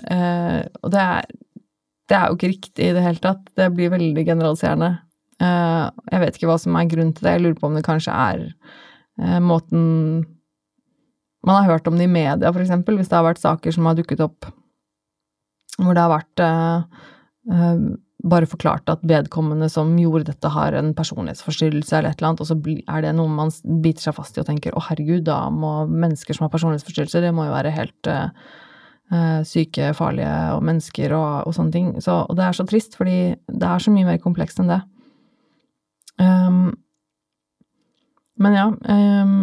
Uh, og det er, det er jo ikke riktig i det hele tatt. Det blir veldig generaliserende. Uh, jeg vet ikke hva som er grunnen til det. Jeg lurer på om det kanskje er måten Man har hørt om det i media, eksempel, hvis det har vært saker som har dukket opp hvor det har vært Eh, bare forklart at vedkommende som gjorde dette, har en personlighetsforstyrrelse eller et eller annet, og så er det noe man biter seg fast i og tenker å herregud, da må mennesker som har personlighetsforstyrrelser, det må jo være helt eh, syke, farlige og mennesker og, og sånne ting. Så, og det er så trist, fordi det er så mye mer komplekst enn det. Um, men ja um,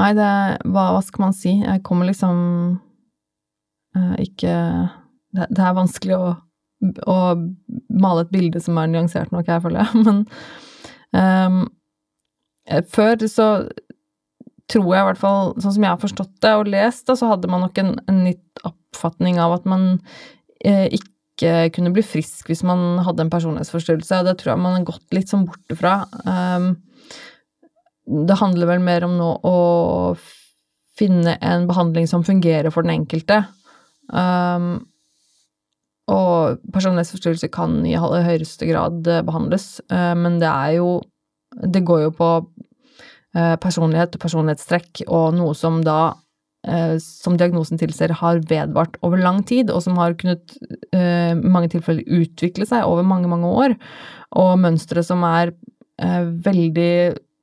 Nei, det hva, hva skal man si? Jeg kommer liksom uh, ikke det, det, er vanskelig å, å, male et bilde som er nyansert nok, jeg føler jeg, [LAUGHS] men um, før så tror jeg i hvert fall, sånn som jeg har forstått det og lest, da, så hadde man nok en, en nytt oppfatning av at man eh, ikke kunne bli frisk hvis man hadde en personlighetsforstyrrelse, det tror jeg man har gått litt sånn bort fra. Um, det handler vel mer om nå å finne en behandling som fungerer for den enkelte. Um, og personlighetsforstyrrelse kan i høyeste grad eh, behandles, uh, men det er jo Det går jo på uh, personlighet og personlighetstrekk og noe som da som diagnosen tilser, har vedvart over lang tid, og som har kunnet i mange tilfeller utvikle seg over mange, mange år, og mønstre som er veldig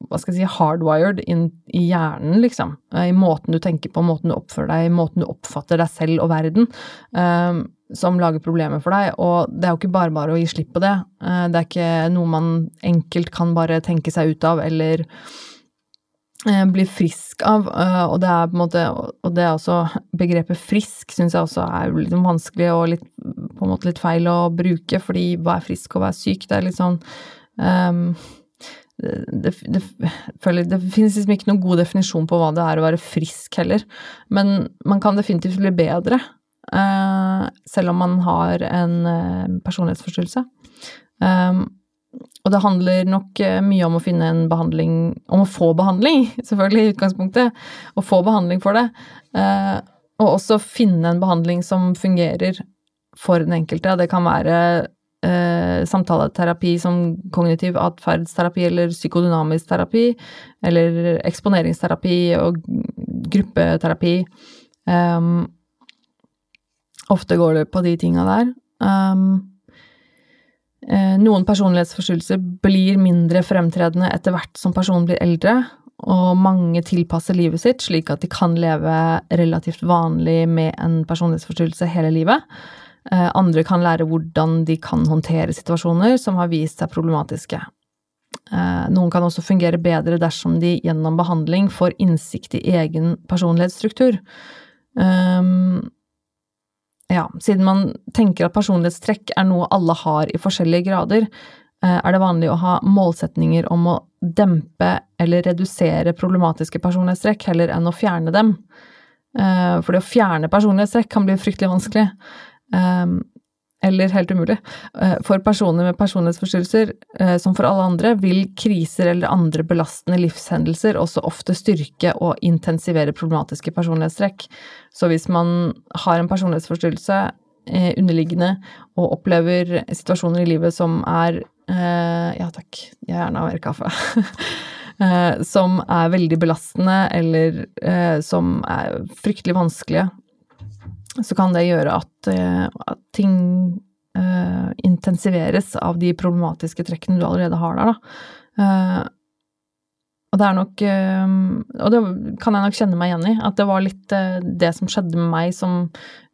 hva skal jeg si, hardwired inn i hjernen, liksom. I måten du tenker på, måten du oppfører deg, i måten du oppfatter deg selv og verden, som lager problemer for deg. Og det er jo ikke bare bare å gi slipp på det. Det er ikke noe man enkelt kan bare tenke seg ut av eller uh, bli frisk av. Uh, og det er på en måte Og det er også Begrepet frisk syns jeg også er litt vanskelig og litt, på en måte litt feil å bruke, fordi hva er frisk og hva er syk? Det er litt sånn um, det, det, det, det, finnes liksom ikke noen god definisjon på hva det er å være frisk heller, men man kan definitivt bli bedre, uh, selv om man har en uh, personlighetsforstyrrelse. Um, og det handler nok uh, mye om å finne en behandling Om å få behandling, [LAUGHS] selvfølgelig, i utgangspunktet. Å få behandling for det. og også finne en behandling som fungerer for den enkelte. Det kan være eh, samtaleterapi som kognitiv atferdsterapi eller psykodynamisk terapi, eller eksponeringsterapi og gruppeterapi. Um, ofte går det på de tinga der. Um, eh, noen personlighetsforstyrrelser blir mindre fremtredende etter hvert som personen blir eldre, og mange tilpasser livet sitt slik at de kan leve relativt vanlig med en personlighetsforstyrrelse hele livet. Eh, andre kan lære hvordan de kan håndtere situasjoner som har vist seg problematiske. Eh, noen kan også fungere bedre dersom de gjennom behandling får innsikt i egen personlighetsstruktur. Um, ja, siden man tenker at personlighetstrekk er noe alle har i forskjellige grader, er det vanlig å ha målsetninger om å dempe eller redusere problematiske personlighetstrekk heller enn å fjerne dem. For det å fjerne personlighetstrekk kan bli fryktelig vanskelig. Eller helt umulig. Eh, for personer med personlighetsforstyrrelser, eh, som for alle andre, vil kriser eller andre belastende livshendelser også ofte styrke og intensivere problematiske personlighetstrekk. Så hvis man har en personlighetsforstyrrelse eh, underliggende og opplever situasjoner i livet som er Ja takk, jeg gjerne har mer kaffe. [LAUGHS] som er veldig belastende, eller som er fryktelig vanskelige så kan det gjøre at, eh, at ting uh, intensiveres av de problematiske trekkene du allerede har der, da. Uh, og det er nok uh, Og det kan jeg nok kjenne meg igjen i, at det var litt det som skjedde med meg som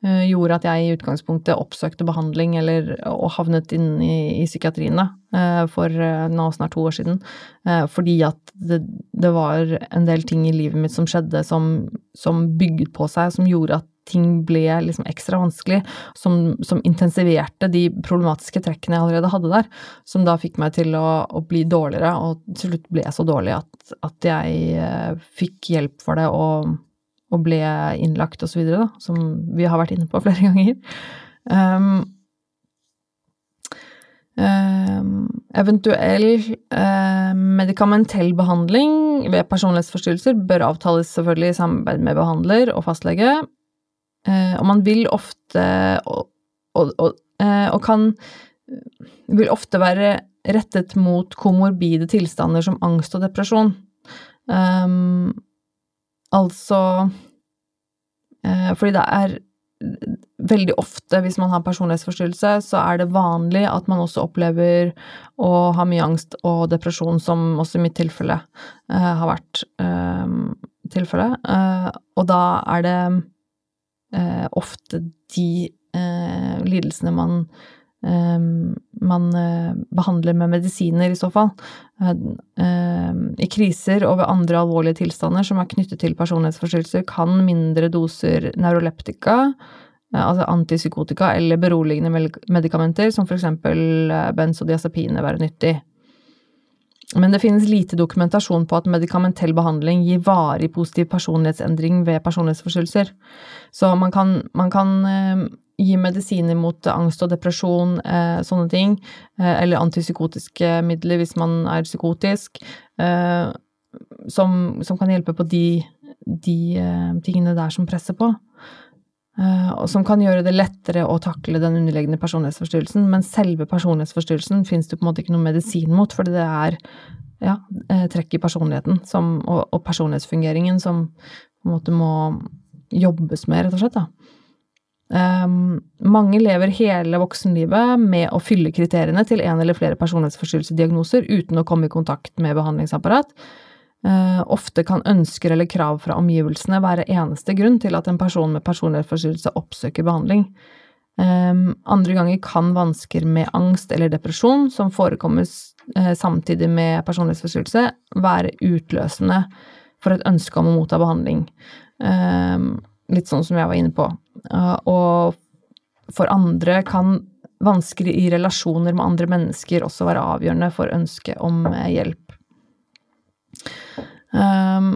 gjorde at jeg i utgangspunktet oppsøkte behandling eller, og havnet inn i, i psykiatrien for nå snart to år siden. fordi at det, det, var en del ting i livet mitt som skjedde som, som bygget på seg, som gjorde at ting ble liksom ekstra vanskelig, som, som, intensiverte de problematiske trekkene jeg allerede hadde der, som da fikk meg til å, å bli dårligere, og til slutt ble jeg så dårlig at, at jeg eh, fikk hjelp for det og, og ble innlagt og så videre, da, som vi har vært inne på [LAUGHS] flere ganger. Um, Uh, eventuell uh, medikamentell behandling ved personlighetsforstyrrelser bør avtales selvfølgelig i samarbeid med behandler og fastlege. Uh, og man vil ofte og, og, og, eh, og, kan vil ofte være rettet mot komorbide tilstander som angst og depresjon. Um, altså fordi det er veldig ofte, hvis man har personlighetsforstyrrelse, så er det vanlig at man også opplever å ha mye angst og depresjon, som også i mitt tilfelle uh, har vært um, tilfellet. Uh, og da er det ofte de lidelsene man man behandler med medisiner, i så fall. I kriser og ved andre alvorlige tilstander som er knyttet til personlighetsforstyrrelser, kan mindre doser neuroleptika Eh, altså antipsykotika eller beroligende medikamenter, som eh, benzodiazepine, være nyttig. Men det finnes lite dokumentasjon på at medikamentell behandling gir varig positiv personlighetsendring ved personlighetsforstyrrelser. Så man kan, man kan eh, gi medisiner mot angst og depresjon, eh, sånne ting, eh, eller antipsykotiske midler hvis man er psykotisk, som, som, kan hjelpe på de, de tingene der som presser på. Eh, og som kan gjøre det lettere å takle den underliggende personlighetsforstyrrelsen. Men selve personlighetsforstyrrelsen fins det på en måte ikke noe medisin mot, fordi det er ja, eh, trekk i personligheten som, og, og, personlighetsfungeringen som på en måte må jobbes med, rett og slett. da. Um, mange lever hele voksenlivet med å fylle kriteriene til en eller flere personlighetsforstyrrelsesdiagnoser uten å komme i kontakt med behandlingsapparat. Uh, ofte kan ønsker eller krav fra omgivelsene være eneste grunn til at en person med personlighetsforstyrrelse oppsøker behandling. Um, andre ganger kan vansker med angst eller depresjon, som forekommer uh, samtidig med personlighetsforstyrrelse, være utløsende for et ønske om å motta behandling. Um, litt sånn som jeg var inne på. Uh, og for andre kan vansker i relasjoner med andre mennesker også være avgjørende for ønsket om hjelp. Um,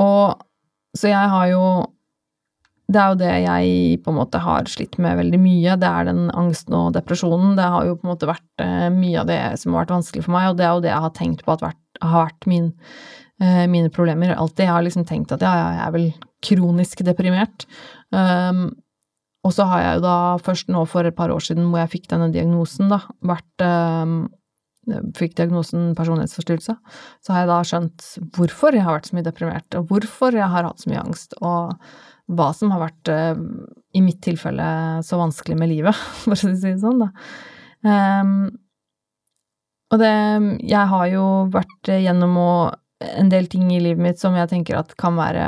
og så jeg har jo Det er jo det jeg på en måte har slitt med veldig mye. Det er den angsten og depresjonen. Det har jo på en måte vært uh, mye av det som har vært vanskelig for meg, og det er jo det jeg har tenkt på at vært, har vært min, uh, mine problemer alltid. Jeg har liksom tenkt at ja, jeg er vel kronisk deprimert. Um, og så har jeg jo da først nå for et par år siden hvor jeg fikk denne diagnosen, da, vært um, fikk diagnosen personlighetsforstyrrelse, så har jeg da skjønt hvorfor jeg har vært så mye deprimert, og hvorfor jeg har hatt så mye angst, og hva som har vært, eh, i mitt tilfelle, så vanskelig med livet, [LAUGHS] for å si det sånn, da. Um, og det Jeg har jo vært gjennom en del ting i livet mitt som jeg tenker at kan være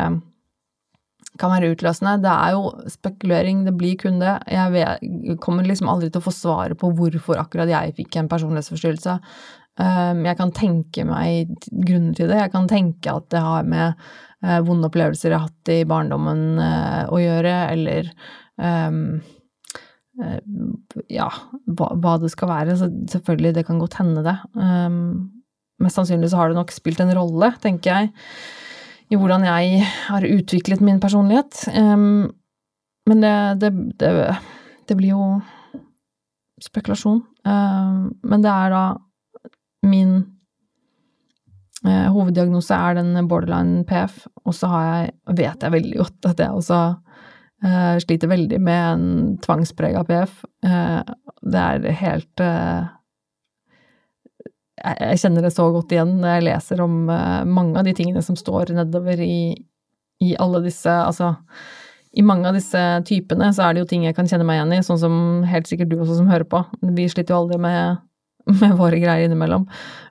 kan være utløsende. Det er jo spekulering, det blir kun det. Jeg vet, kommer liksom aldri til å få svaret på hvorfor akkurat jeg fikk en personlighetsforstyrrelse. Um, jeg kan tenke meg grunner til det. Jeg kan tenke at det har med uh, vonde opplevelser jeg har hatt i barndommen uh, å gjøre, eller um, ja, hva, det skal være. Så selvfølgelig, det kan godt hende det. Um, mest sannsynlig så har det nok spilt en rolle, tenker jeg i hvordan jeg har utviklet min personlighet. Um, men det, det, det, det, blir jo spekulasjon. Um, men det er da min uh, hoveddiagnose er den borderline PF, og så har jeg, vet jeg veldig godt at jeg også uh, sliter veldig med en tvangsprega PF. Uh, det er helt jeg kjenner det så godt igjen når jeg leser om eh, mange av de tingene som står nedover i, i alle disse Altså, i mange av disse typene så er det jo ting jeg kan kjenne meg igjen i, sånn som helt sikkert du også som hører på. Vi sliter jo aldri med, [LAUGHS] med våre greier innimellom.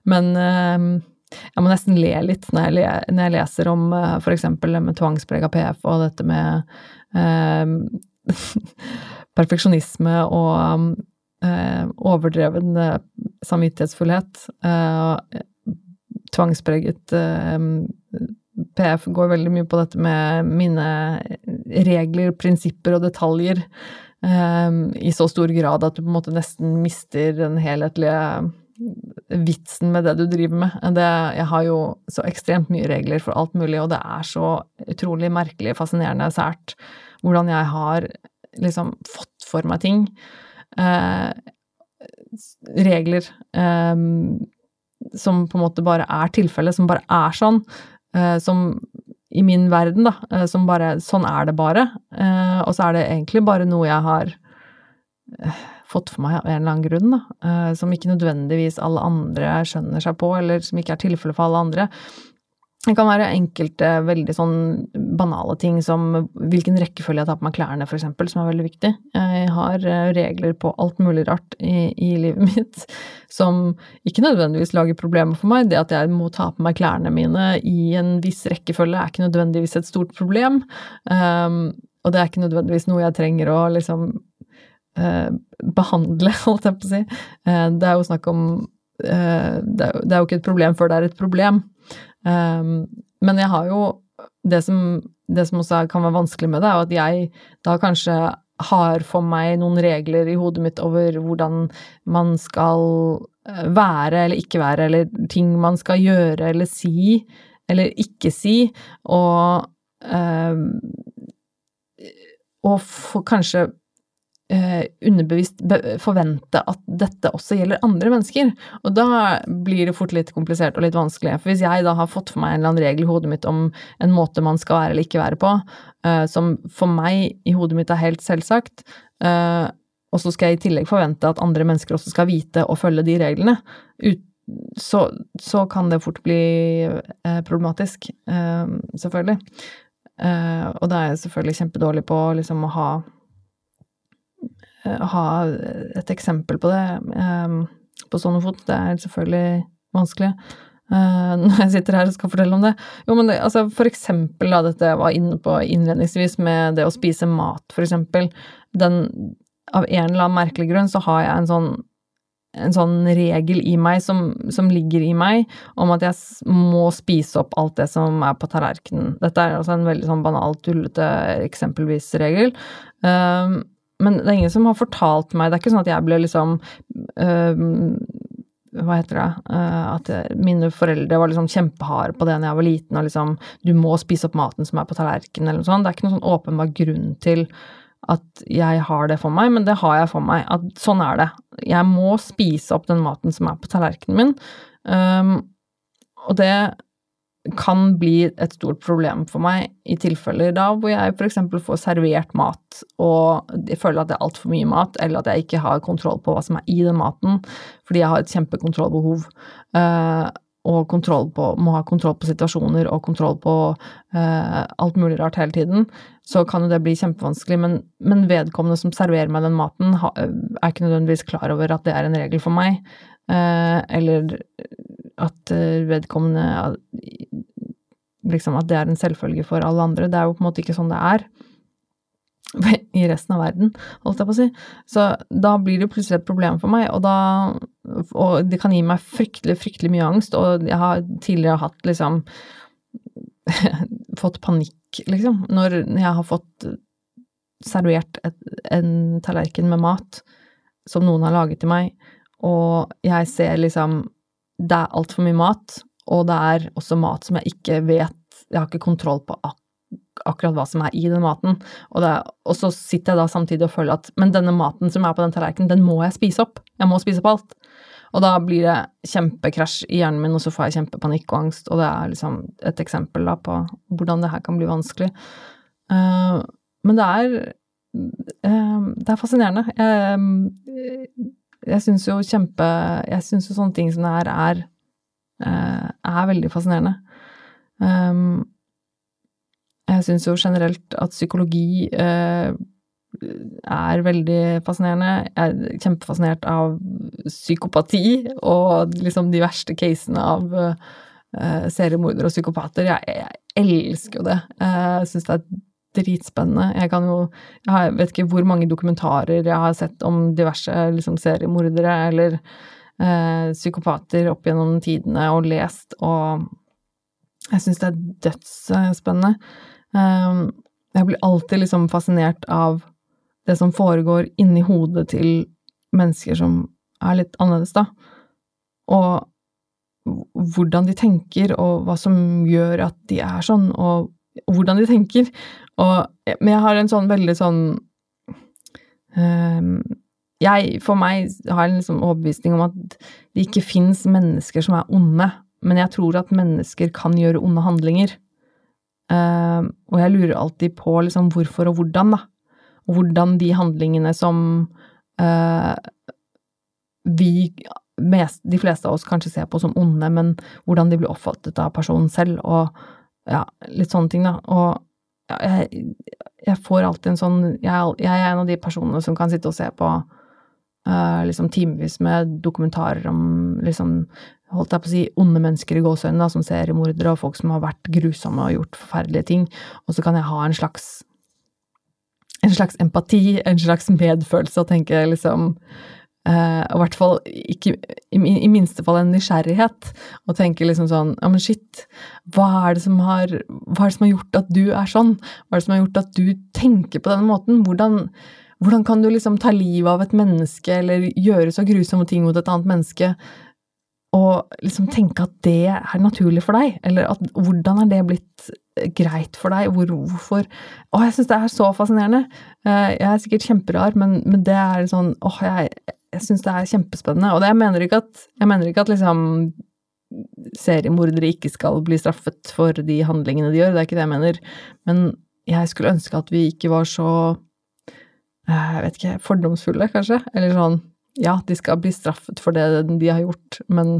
Men eh, jeg må nesten le litt når jeg, når jeg leser om f.eks. for eksempel med tvangsprega PF og dette med eh, [LAUGHS] perfeksjonisme og eh, overdreven eh, samvittighetsfullhet. Eh, tvangspreget eh, PF går veldig mye på dette med mine regler, prinsipper og detaljer i så stor grad at du på en måte nesten mister den helhetlige vitsen med det du driver med. Det, jeg har jo så ekstremt mye regler for alt mulig, og det er så utrolig merkelig, fascinerende, sært hvordan jeg har liksom fått for meg ting. Eh, regler eh, som på en måte bare er tilfellet, som bare er sånn. Eh, som i min verden, da, som bare Sånn er det bare. Og så er det egentlig bare noe jeg har fått for meg av en eller annen grunn, da, som ikke nødvendigvis alle andre skjønner seg på, eller som ikke er tilfellet for alle andre. Det kan være enkelte veldig sånn banale ting som hvilken rekkefølge jeg tar på meg klærne, eksempel, som er veldig viktig. Jeg har eh, regler på alt mulig rart i, i livet [LAUGHS] mitt som ikke nødvendigvis lager problemer for meg. Det at jeg må ta på meg klærne mine i en viss rekkefølge er ikke nødvendigvis et stort problem. Um, og det er ikke nødvendigvis noe jeg trenger å liksom uh, behandle, [LAUGHS] holdt jeg på å si. Uh, det er jo snakk om uh, det, er, det, er, jo ikke et problem før det er et problem. Eh, men jeg har jo det som, det som også kan være vanskelig med det, er at jeg da kanskje har for meg noen regler i hodet mitt over hvordan man skal eh, være eller ikke være, eller ting man skal gjøre eller si eller ikke si, og øh, og for kanskje underbevisst forvente at dette også gjelder andre mennesker. Og da blir det fort litt komplisert og litt vanskelig. For hvis jeg da har fått for meg en eller annen regel i hodet mitt om en måte man skal være eller ikke være på, eh, som for meg i hodet mitt er helt selvsagt, eh, og så skal jeg i tillegg forvente at andre mennesker også skal vite og følge de reglene, så, så, kan det fort bli eh, problematisk, eh, selvfølgelig. Eh, og da er jeg selvfølgelig kjempedårlig på liksom å ha Eh, ha et eksempel på det um, på sånn fot. Det er selvfølgelig vanskelig uh, [LAUGHS] når jeg sitter her og skal fortelle om det. Jo, men det, altså for eksempel da dette jeg var inne på innledningsvis med det å spise mat, for eksempel. Den, av en eller annen merkelig grunn så har jeg en sånn en sånn regel i meg som, som, ligger i meg, om at jeg må spise opp alt det som er på tallerkenen. Dette er altså en veldig sånn banal, tullete eksempelvis regel. Um, men det er ingen som har fortalt meg Det er ikke sånn at jeg ble liksom øh, hva heter det uh, At mine foreldre var liksom kjempeharde på det når jeg var liten, og liksom Du må spise opp maten som er på tallerkenen, eller noe sånt. Det er ikke noen sånn åpenbar grunn til at jeg har det for meg, men det har jeg for meg. At sånn er det. Jeg må spise opp den maten som er på tallerkenen min. Um, og det kan bli et stort problem for meg i tilfeller da hvor jeg f.eks. får servert mat og føler at det er altfor mye mat, eller at jeg ikke har kontroll på hva som er i den maten, fordi jeg har et kjempekontrollbehov. Uh, og kontroll på, må ha kontroll på situasjoner og kontroll på uh, alt mulig rart hele tiden, så kan jo det bli kjempevanskelig. Men, men vedkommende som serverer meg den maten, er ikke nødvendigvis klar over at det er en regel for meg. Uh, eller at vedkommende liksom at det er en selvfølge for alle andre. Det er jo på en måte ikke sånn det er [LAUGHS] i resten av verden, holdt jeg på å si. Så da blir det plutselig et problem for meg, og da Og det kan gi meg fryktelig, fryktelig mye angst, og jeg har tidligere hatt liksom [LAUGHS] Fått panikk, liksom, når jeg har fått servert et, en tallerken med mat som noen har laget til meg, og jeg ser liksom Det er altfor mye mat, og det er også mat som jeg ikke vet jeg har ikke kontroll på ak akkurat hva som er i den maten. Og, det, og, så sitter jeg da samtidig og føler at men denne maten som er på den tallerkenen, den må jeg spise opp. Jeg må spise opp alt. Og da blir det kjempekrasj i hjernen min, og så får jeg kjempepanikk og angst. Og det er liksom et eksempel da på hvordan det her kan bli vanskelig. Uh, men det er uh, Det er fascinerende. Uh, jeg syns jo kjempe Jeg syns jo sånne ting som det her er, er veldig fascinerende. Um, jeg syns jo generelt at psykologi uh, er veldig fascinerende. Jeg er kjempefascinert av psykopati og liksom de verste casene av uh, seriemordere og psykopater. Jeg, jeg, elsker jo det. Jeg syns det er dritspennende. Jeg kan jo Jeg vet ikke hvor mange dokumentarer jeg har sett om diverse liksom, seriemordere eller eh, psykopater opp gjennom tidene og lest og jeg syns det er dødsspennende. Eh, Jeg blir alltid liksom fascinert av det som foregår inni hodet til mennesker som er litt annerledes, da. Og hvordan de tenker, og hva som gjør at de er sånn, og hvordan de tenker. Og, men jeg har en sånn veldig sånn um, Jeg, for meg, har en liksom overbevisning om at det ikke fins mennesker som er onde, men jeg tror at mennesker kan gjøre onde handlinger. Uh, og jeg lurer alltid på liksom hvorfor og hvordan, da. Og hvordan de handlingene som uh, vi mest, de fleste av oss kanskje ser på som onde, men hvordan de blir oppfattet av personen selv, og ja, litt sånne ting, da. Og jeg, jeg, får alltid en sånn jeg, jeg, er en av de personene som kan sitte og se på uh, liksom timevis med dokumentarer om liksom holdt jeg på å si, onde mennesker i gåsehudene, som seriemordere og folk som har vært grusomme og gjort forferdelige ting, og så kan jeg ha en slags en slags empati, en slags medfølelse, og tenke liksom Uh, og i hvert fall ikke, i, i, minste fall en nysgjerrighet, og tenke liksom sånn Ja, men shit, hva er, det som har, hva er det som har gjort at du er sånn? Hva er det som har gjort at du tenker på denne måten? Hvordan, hvordan kan du liksom ta livet av et menneske, eller gjøre så grusomme ting mot et annet menneske, og liksom tenke at det er naturlig for deg? Eller at hvordan er det blitt greit for deg? Hvor, hvorfor Å, jeg syns det er så fascinerende. Uh, jeg er sikkert kjemperar, men, men det er sånn åh, jeg jeg syns det er kjempespennende. Og det, jeg mener ikke at, jeg mener ikke at liksom seriemordere ikke skal bli straffet for de handlingene de gjør, det er ikke det jeg mener. Men jeg skulle ønske at vi ikke var så eh, jeg vet ikke, fordomsfulle, kanskje. Eller sånn ja, de skal bli straffet for det de har gjort, men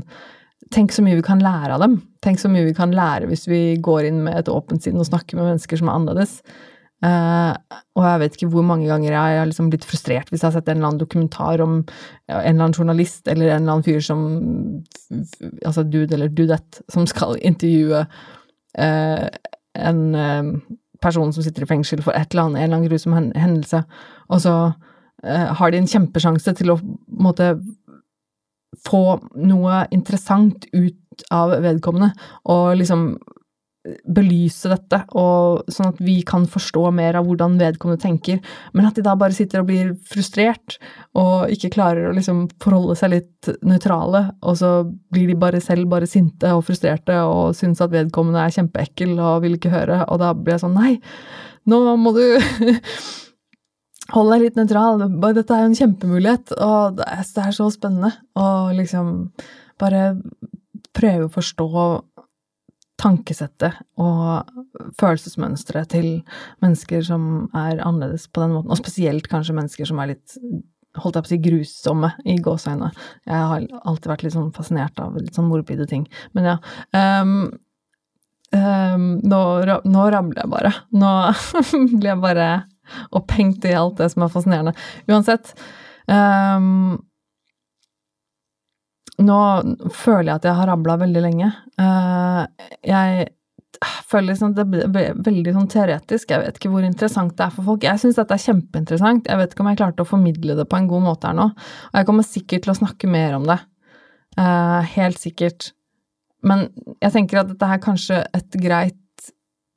tenk så mye vi kan lære av dem. Tenk så mye vi kan lære hvis vi går inn med et åpent sinn og snakker med mennesker som er annerledes. Uh, og jeg vet ikke hvor mange ganger jeg har liksom blitt frustrert hvis jeg har sett en eller annen dokumentar om ja, en eller annen journalist eller en eller annen fyr som Altså dude eller dudette som skal [LAUGHS] intervjue uh, en uh, person som sitter i fengsel for et eller annet, en eller annen grusom hendelse, og så har de en kjempesjanse til å måtte få noe interessant ut av vedkommende, og liksom belyse dette, og sånn at vi kan forstå mer av hvordan vedkommende tenker, men at de da bare sitter og blir frustrert og ikke klarer å liksom forholde seg litt nøytrale, og så blir de bare selv bare sinte og frustrerte og syns at vedkommende er kjempeekkel og vil ikke høre, og da blir jeg sånn nei, nå må du [LAUGHS] Hold deg litt nøytral, dette er jo en kjempemulighet, og det er så spennende å liksom bare prøve å forstå tankesettet og følelsesmønsteret til mennesker som er annerledes på den måten, og spesielt kanskje mennesker som er litt holdt jeg på å si grusomme i gåseøynene. Jeg har alltid vært litt sånn fascinert av litt sånn morbide ting. Men ja. Um, um, nå, nå ramler jeg bare. Nå [LAUGHS] blir jeg bare [LAUGHS] opphengt i alt det som er fascinerende. Uansett. Um, nå føler jeg at jeg har rabla veldig lenge. Uh, jeg føler liksom det blir veldig sånn teoretisk. Jeg vet ikke hvor interessant det er for folk. Jeg syns dette er kjempeinteressant. Jeg vet ikke om jeg klarte å formidle det på en god måte her nå. Og jeg kommer sikkert til å snakke mer om det. Uh, helt sikkert. Men jeg tenker at dette er kanskje et greit,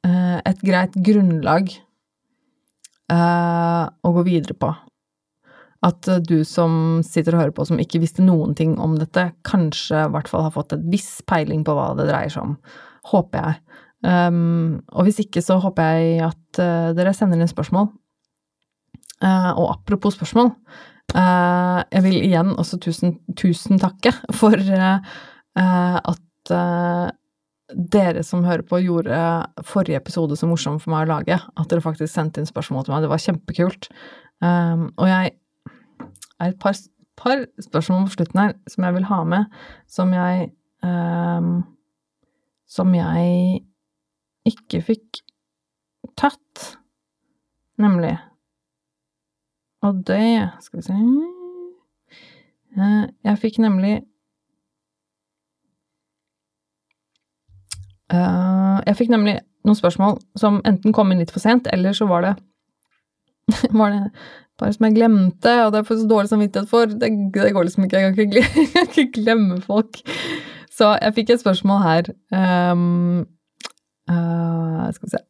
uh, et greit grunnlag å gå videre på at eh, du som sitter og hører på, som ikke visste noen ting om dette, kanskje i hvert fall har fått et viss peiling på hva det dreier seg om. Håper jeg. Um, og hvis ikke, så håper jeg at uh, dere sender inn spørsmål. Uh, og apropos spørsmål, uh, jeg vil igjen også tusen, tusen takke for at dere som hører på, gjorde forrige episode så morsom for meg å lage. At dere faktisk sendte inn spørsmål til meg. Det var kjempekult. Um, og jeg er et par, par spørsmål på slutten her som jeg vil ha med, som jeg um, Som jeg ikke fikk tatt, nemlig. Og det Skal vi se uh, Jeg fikk nemlig Jeg fikk nemlig noen spørsmål som enten kom inn litt for sent, eller så var det [LAUGHS] var det bare som jeg glemte, og det er for så dårlig samvittighet for. Det, det, går liksom ikke. Jeg kan ikke, [LAUGHS] jeg kan ikke glemme folk. Så jeg fikk et spørsmål her. Um, uh, skal vi se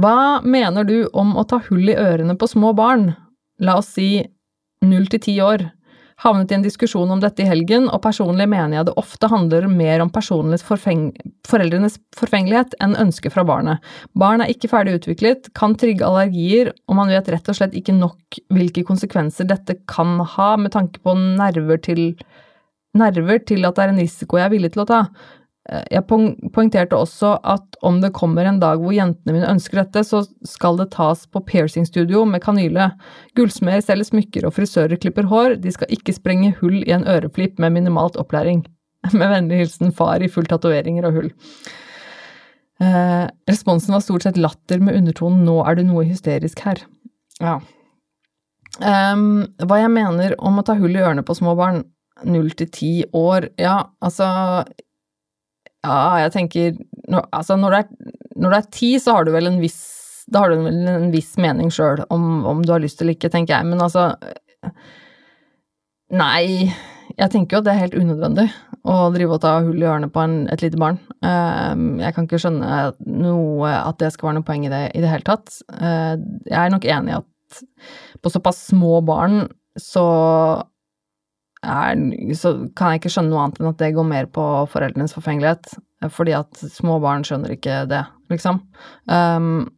Hva mener du om å ta hull i ørene på små barn, la oss si null til ti år? Havnet i en diskusjon om dette i helgen, og personlig mener jeg det ofte handler mer om forfeng foreldrenes forfengelighet enn ønsket fra barnet. Barn er ikke ferdig utviklet, kan trigge allergier, og man vet rett og slett ikke nok hvilke konsekvenser dette kan ha med tanke på nerver til, nerver til at det er en risiko jeg er villig til å ta. Eh, jeg poengterte også at om det kommer en dag hvor jentene mine ønsker dette, så skal det tas på piercingstudio med kanyle. Gullsmeder selger smykker og frisører klipper hår, de skal ikke sprenge hull i en øreflipp med minimalt opplæring. [LAUGHS] Med vennlig hilsen far i full tatoveringer og hull. Eh, responsen var stort sett latter med undertonen 'nå er det noe hysterisk her'. Ja. Um, hva jeg mener om å ta hull i ørene på små barn, null til ti år, ja, altså ja, jeg tenker Altså, når du er, når du er ti, så har du vel en viss Da har du vel en viss mening sjøl om, om, du har lyst eller ikke, tenker jeg. Men altså Nei, jeg tenker jo at det er helt unødvendig å drive og ta hull i ørene på en, et lite barn. Ehm, jeg kan ikke skjønne noe at det skal være noe poeng i det i det hele tatt. Eh, jeg er nok enig i at på såpass små barn så er, så kan jeg ikke skjønne noe annet enn at det går mer på foreldrenes forfengelighet. Fordi at små barn skjønner ikke det, liksom. Um,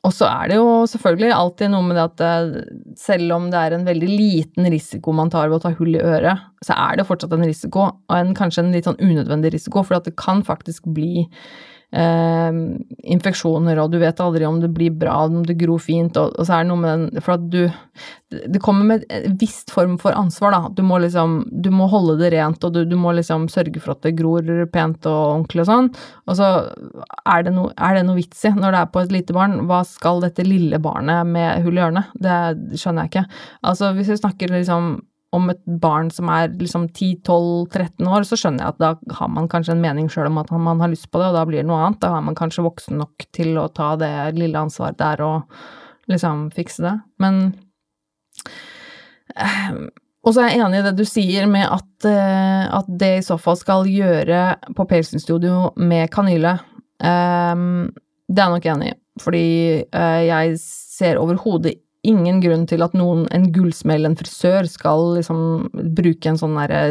og så er det jo selvfølgelig alltid noe med det at det, selv om det er en veldig liten risiko man tar ved å ta hull i øret, så er det fortsatt en risiko, og en, kanskje en litt sånn unødvendig risiko, for det kan faktisk bli eh, infeksjoner, og du vet aldri om det blir bra, om det gror fint, og, og så er det noe med den For at du Det kommer med en viss form for ansvar, da. Du må liksom Du må holde det rent, og du, du må liksom sørge for at det gror pent og ordentlig og sånn. Og så er det, no, er det noe vits i, når det er på et lite barn, hva skal dette lille barnet med hull i hjørnet? Det skjønner jeg ikke. Altså, hvis vi snakker liksom om et barn som er liksom 10-12-13 år, så skjønner jeg at da har man kanskje en mening sjøl om at man har lyst på det, og da blir det noe annet. Da er man kanskje voksen nok til å ta det lille ansvaret der og liksom fikse det. Men eh, Og så er jeg enig i det du sier med at, eh, at det i så fall skal gjøre på Pelsen Studio med kanyle. Eh, det er jeg nok enig i, fordi jeg ser overhodet ingen grunn til at noen, en gullsmell, en frisør, skal liksom bruke en sånn derre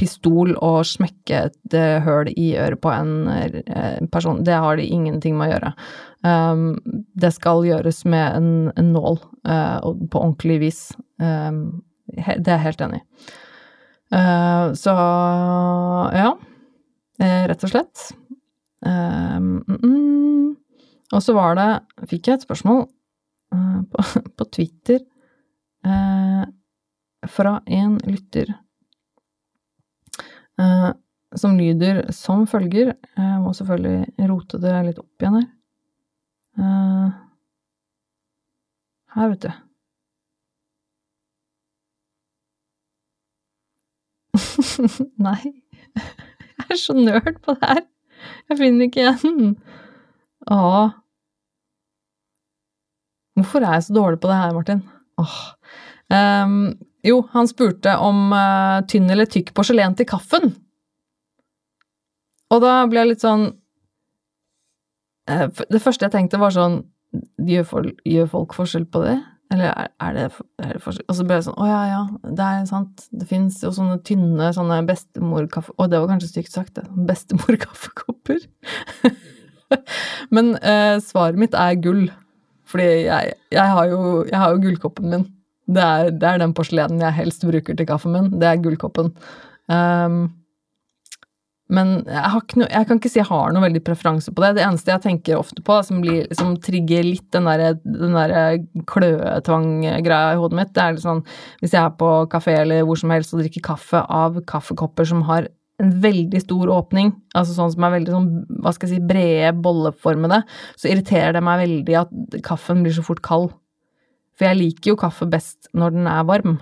pistol og smekke et uh, høl i øret på en uh, person. Det har de ingenting med å gjøre. Um, det skal gjøres med en, en nål, uh, på ordentlig vis. Um, he, det er jeg helt enig i. så ja, rett og slett. Um, mm, mm. Og så var det Fikk jeg et spørsmål Eh, på, [LAUGHS] på, Twitter eh, fra en lytter eh, som lyder som følger Jeg må selvfølgelig rote det litt opp igjen her. Eh, her, vet du. [LAUGHS] Nei, [LAUGHS] jeg er så nerd på det her. Jeg finner ikke igjen. Åh. Hvorfor er jeg så dårlig på det her, Martin? Åh. Um, jo, han spurte om uh, tynn eller tykk porselen til kaffen. Og da ble jeg litt sånn uh, Det første jeg tenkte, var sånn Gjør folk, gjør folk forskjell på det? Eller er, er, det, er, det, forskjell? Og så ble jeg sånn Å ja, ja, det er sant. Det fins jo sånne tynne sånne bestemorkaffe... Å, det var kanskje stygt sagt, det. [LAUGHS] Bestemorkaffekopper. [LAUGHS] Men uh, svaret mitt er gull. Fordi jeg, jeg, har, jo, jeg har, jo, gullkoppen min. Det er, det er, den porselenen jeg helst bruker til kaffen min. Det er gullkoppen. Um, men jeg, no, jeg, kan ikke si jeg har noe veldig preferanse på det. Det eneste jeg tenker ofte på, som, blir, som trigger litt den derre der kløetvang-greia i hodet mitt, det er litt sånn hvis jeg er på kafé eller hvor som helst og drikker kaffe av kaffekopper som har en veldig stor åpning, altså sånn som er veldig sånn, hva skal jeg si, brede, bolleformede, så irriterer det meg veldig at kaffen blir så fort kald. For jeg liker jo kaffe best når den er varm,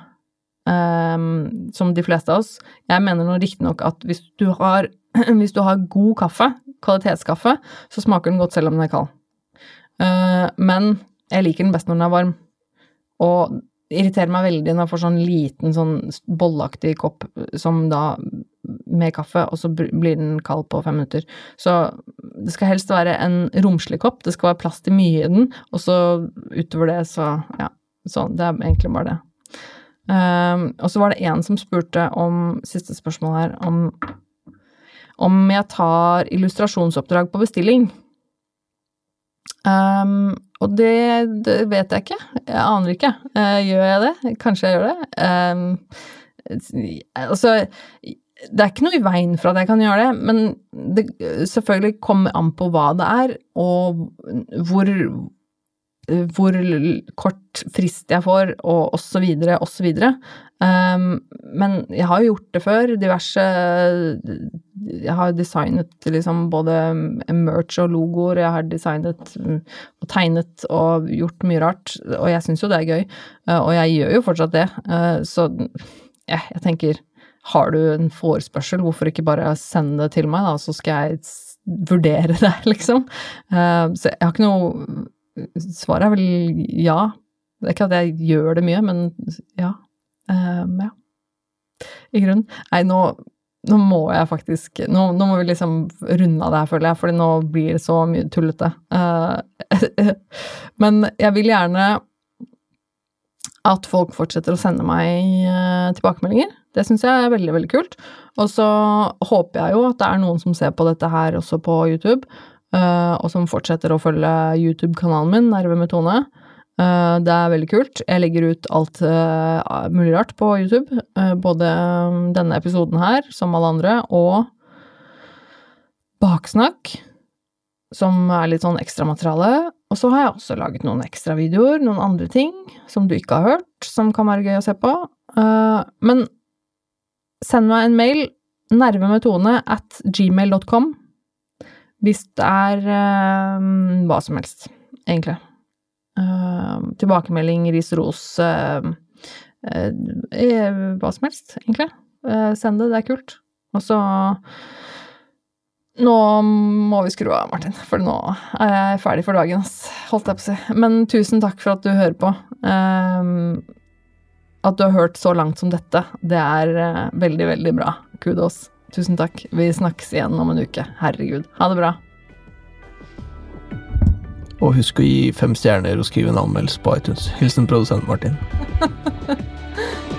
um, som de fleste av oss. Jeg mener nå riktignok at hvis du, har, [CLEARS THROAT] hvis du har god kaffe, kvalitetskaffe, så smaker den godt selv om den er kald. Uh, men jeg liker den best når den er varm. Og det irriterer meg veldig når jeg får sånn liten, sånn bolleaktig kopp som da med kaffe, og så blir den kald på fem minutter. Så det skal helst være en romslig kopp, det skal være plass til mye i den, og så utover det, så ja. Sånn. det er egentlig bare det. Um, og så var det en som spurte om, siste spørsmål her, om om jeg tar illustrasjonsoppdrag på bestilling. Um, og det, det, vet jeg ikke. Jeg aner ikke. Uh, gjør jeg det? Kanskje jeg gjør det. Um, altså det er ikke noe i veien for at jeg kan gjøre det, men det selvfølgelig kommer an på hva det er, og hvor, hvor kort frist jeg får, og osv., osv. Um, men jeg har jo gjort det før. Diverse Jeg har designet liksom både merch og logoer. Jeg har designet og tegnet og gjort mye rart, og jeg syns jo det er gøy. Uh, og jeg gjør jo fortsatt det. Uh, så ja, jeg tenker har du en forespørsel, hvorfor ikke bare sende det til meg, da, så skal jeg vurdere [LAUGHS] det, liksom. Uh, så jeg har ikke noe Svaret er vel ja. Det er ikke at jeg gjør det mye, men ja. Um, ja. I grunnen. Nei, nå, nå må jeg faktisk nå, nå, må vi liksom runde av det her, føler jeg, fordi nå blir det så mye tullete. Uh, [LAUGHS] men jeg vil gjerne at folk fortsetter å sende meg uh, tilbakemeldinger. Det syns jeg er veldig, veldig kult. Og så håper jeg jo at det er noen som ser på dette her også på YouTube, uh, og som fortsetter å følge YouTube-kanalen min, Nerve med Tone. Eh, det er veldig kult. Jeg legger ut alt mulig rart på YouTube. Både denne episoden her, som alle andre, og baksnakk, som er litt sånn ekstramateriale. Og så har jeg også laget noen ekstra videoer, noen andre ting som du ikke har hørt, som kan være gøy å se på. men send meg en mail, nervemetone at gmail.com, hvis det er hva som helst, egentlig. Uh, tilbakemelding, ris, ros uh, uh, Hva som helst, egentlig. send det, det er kult. Og så Nå må vi skru av, Martin, for nå er jeg ferdig for dagen, ass. Holdt jeg på å si. Men tusen takk for at du hører på. at du har hørt så langt som dette, det er veldig, veldig bra. Kudos. Tusen takk. Vi snakkes igjen om en uke. Herregud. Ha det bra. Og husk å gi fem stjerner og skrive en anmeldelse på iTunes. Hilsen produsent Martin. [LAUGHS]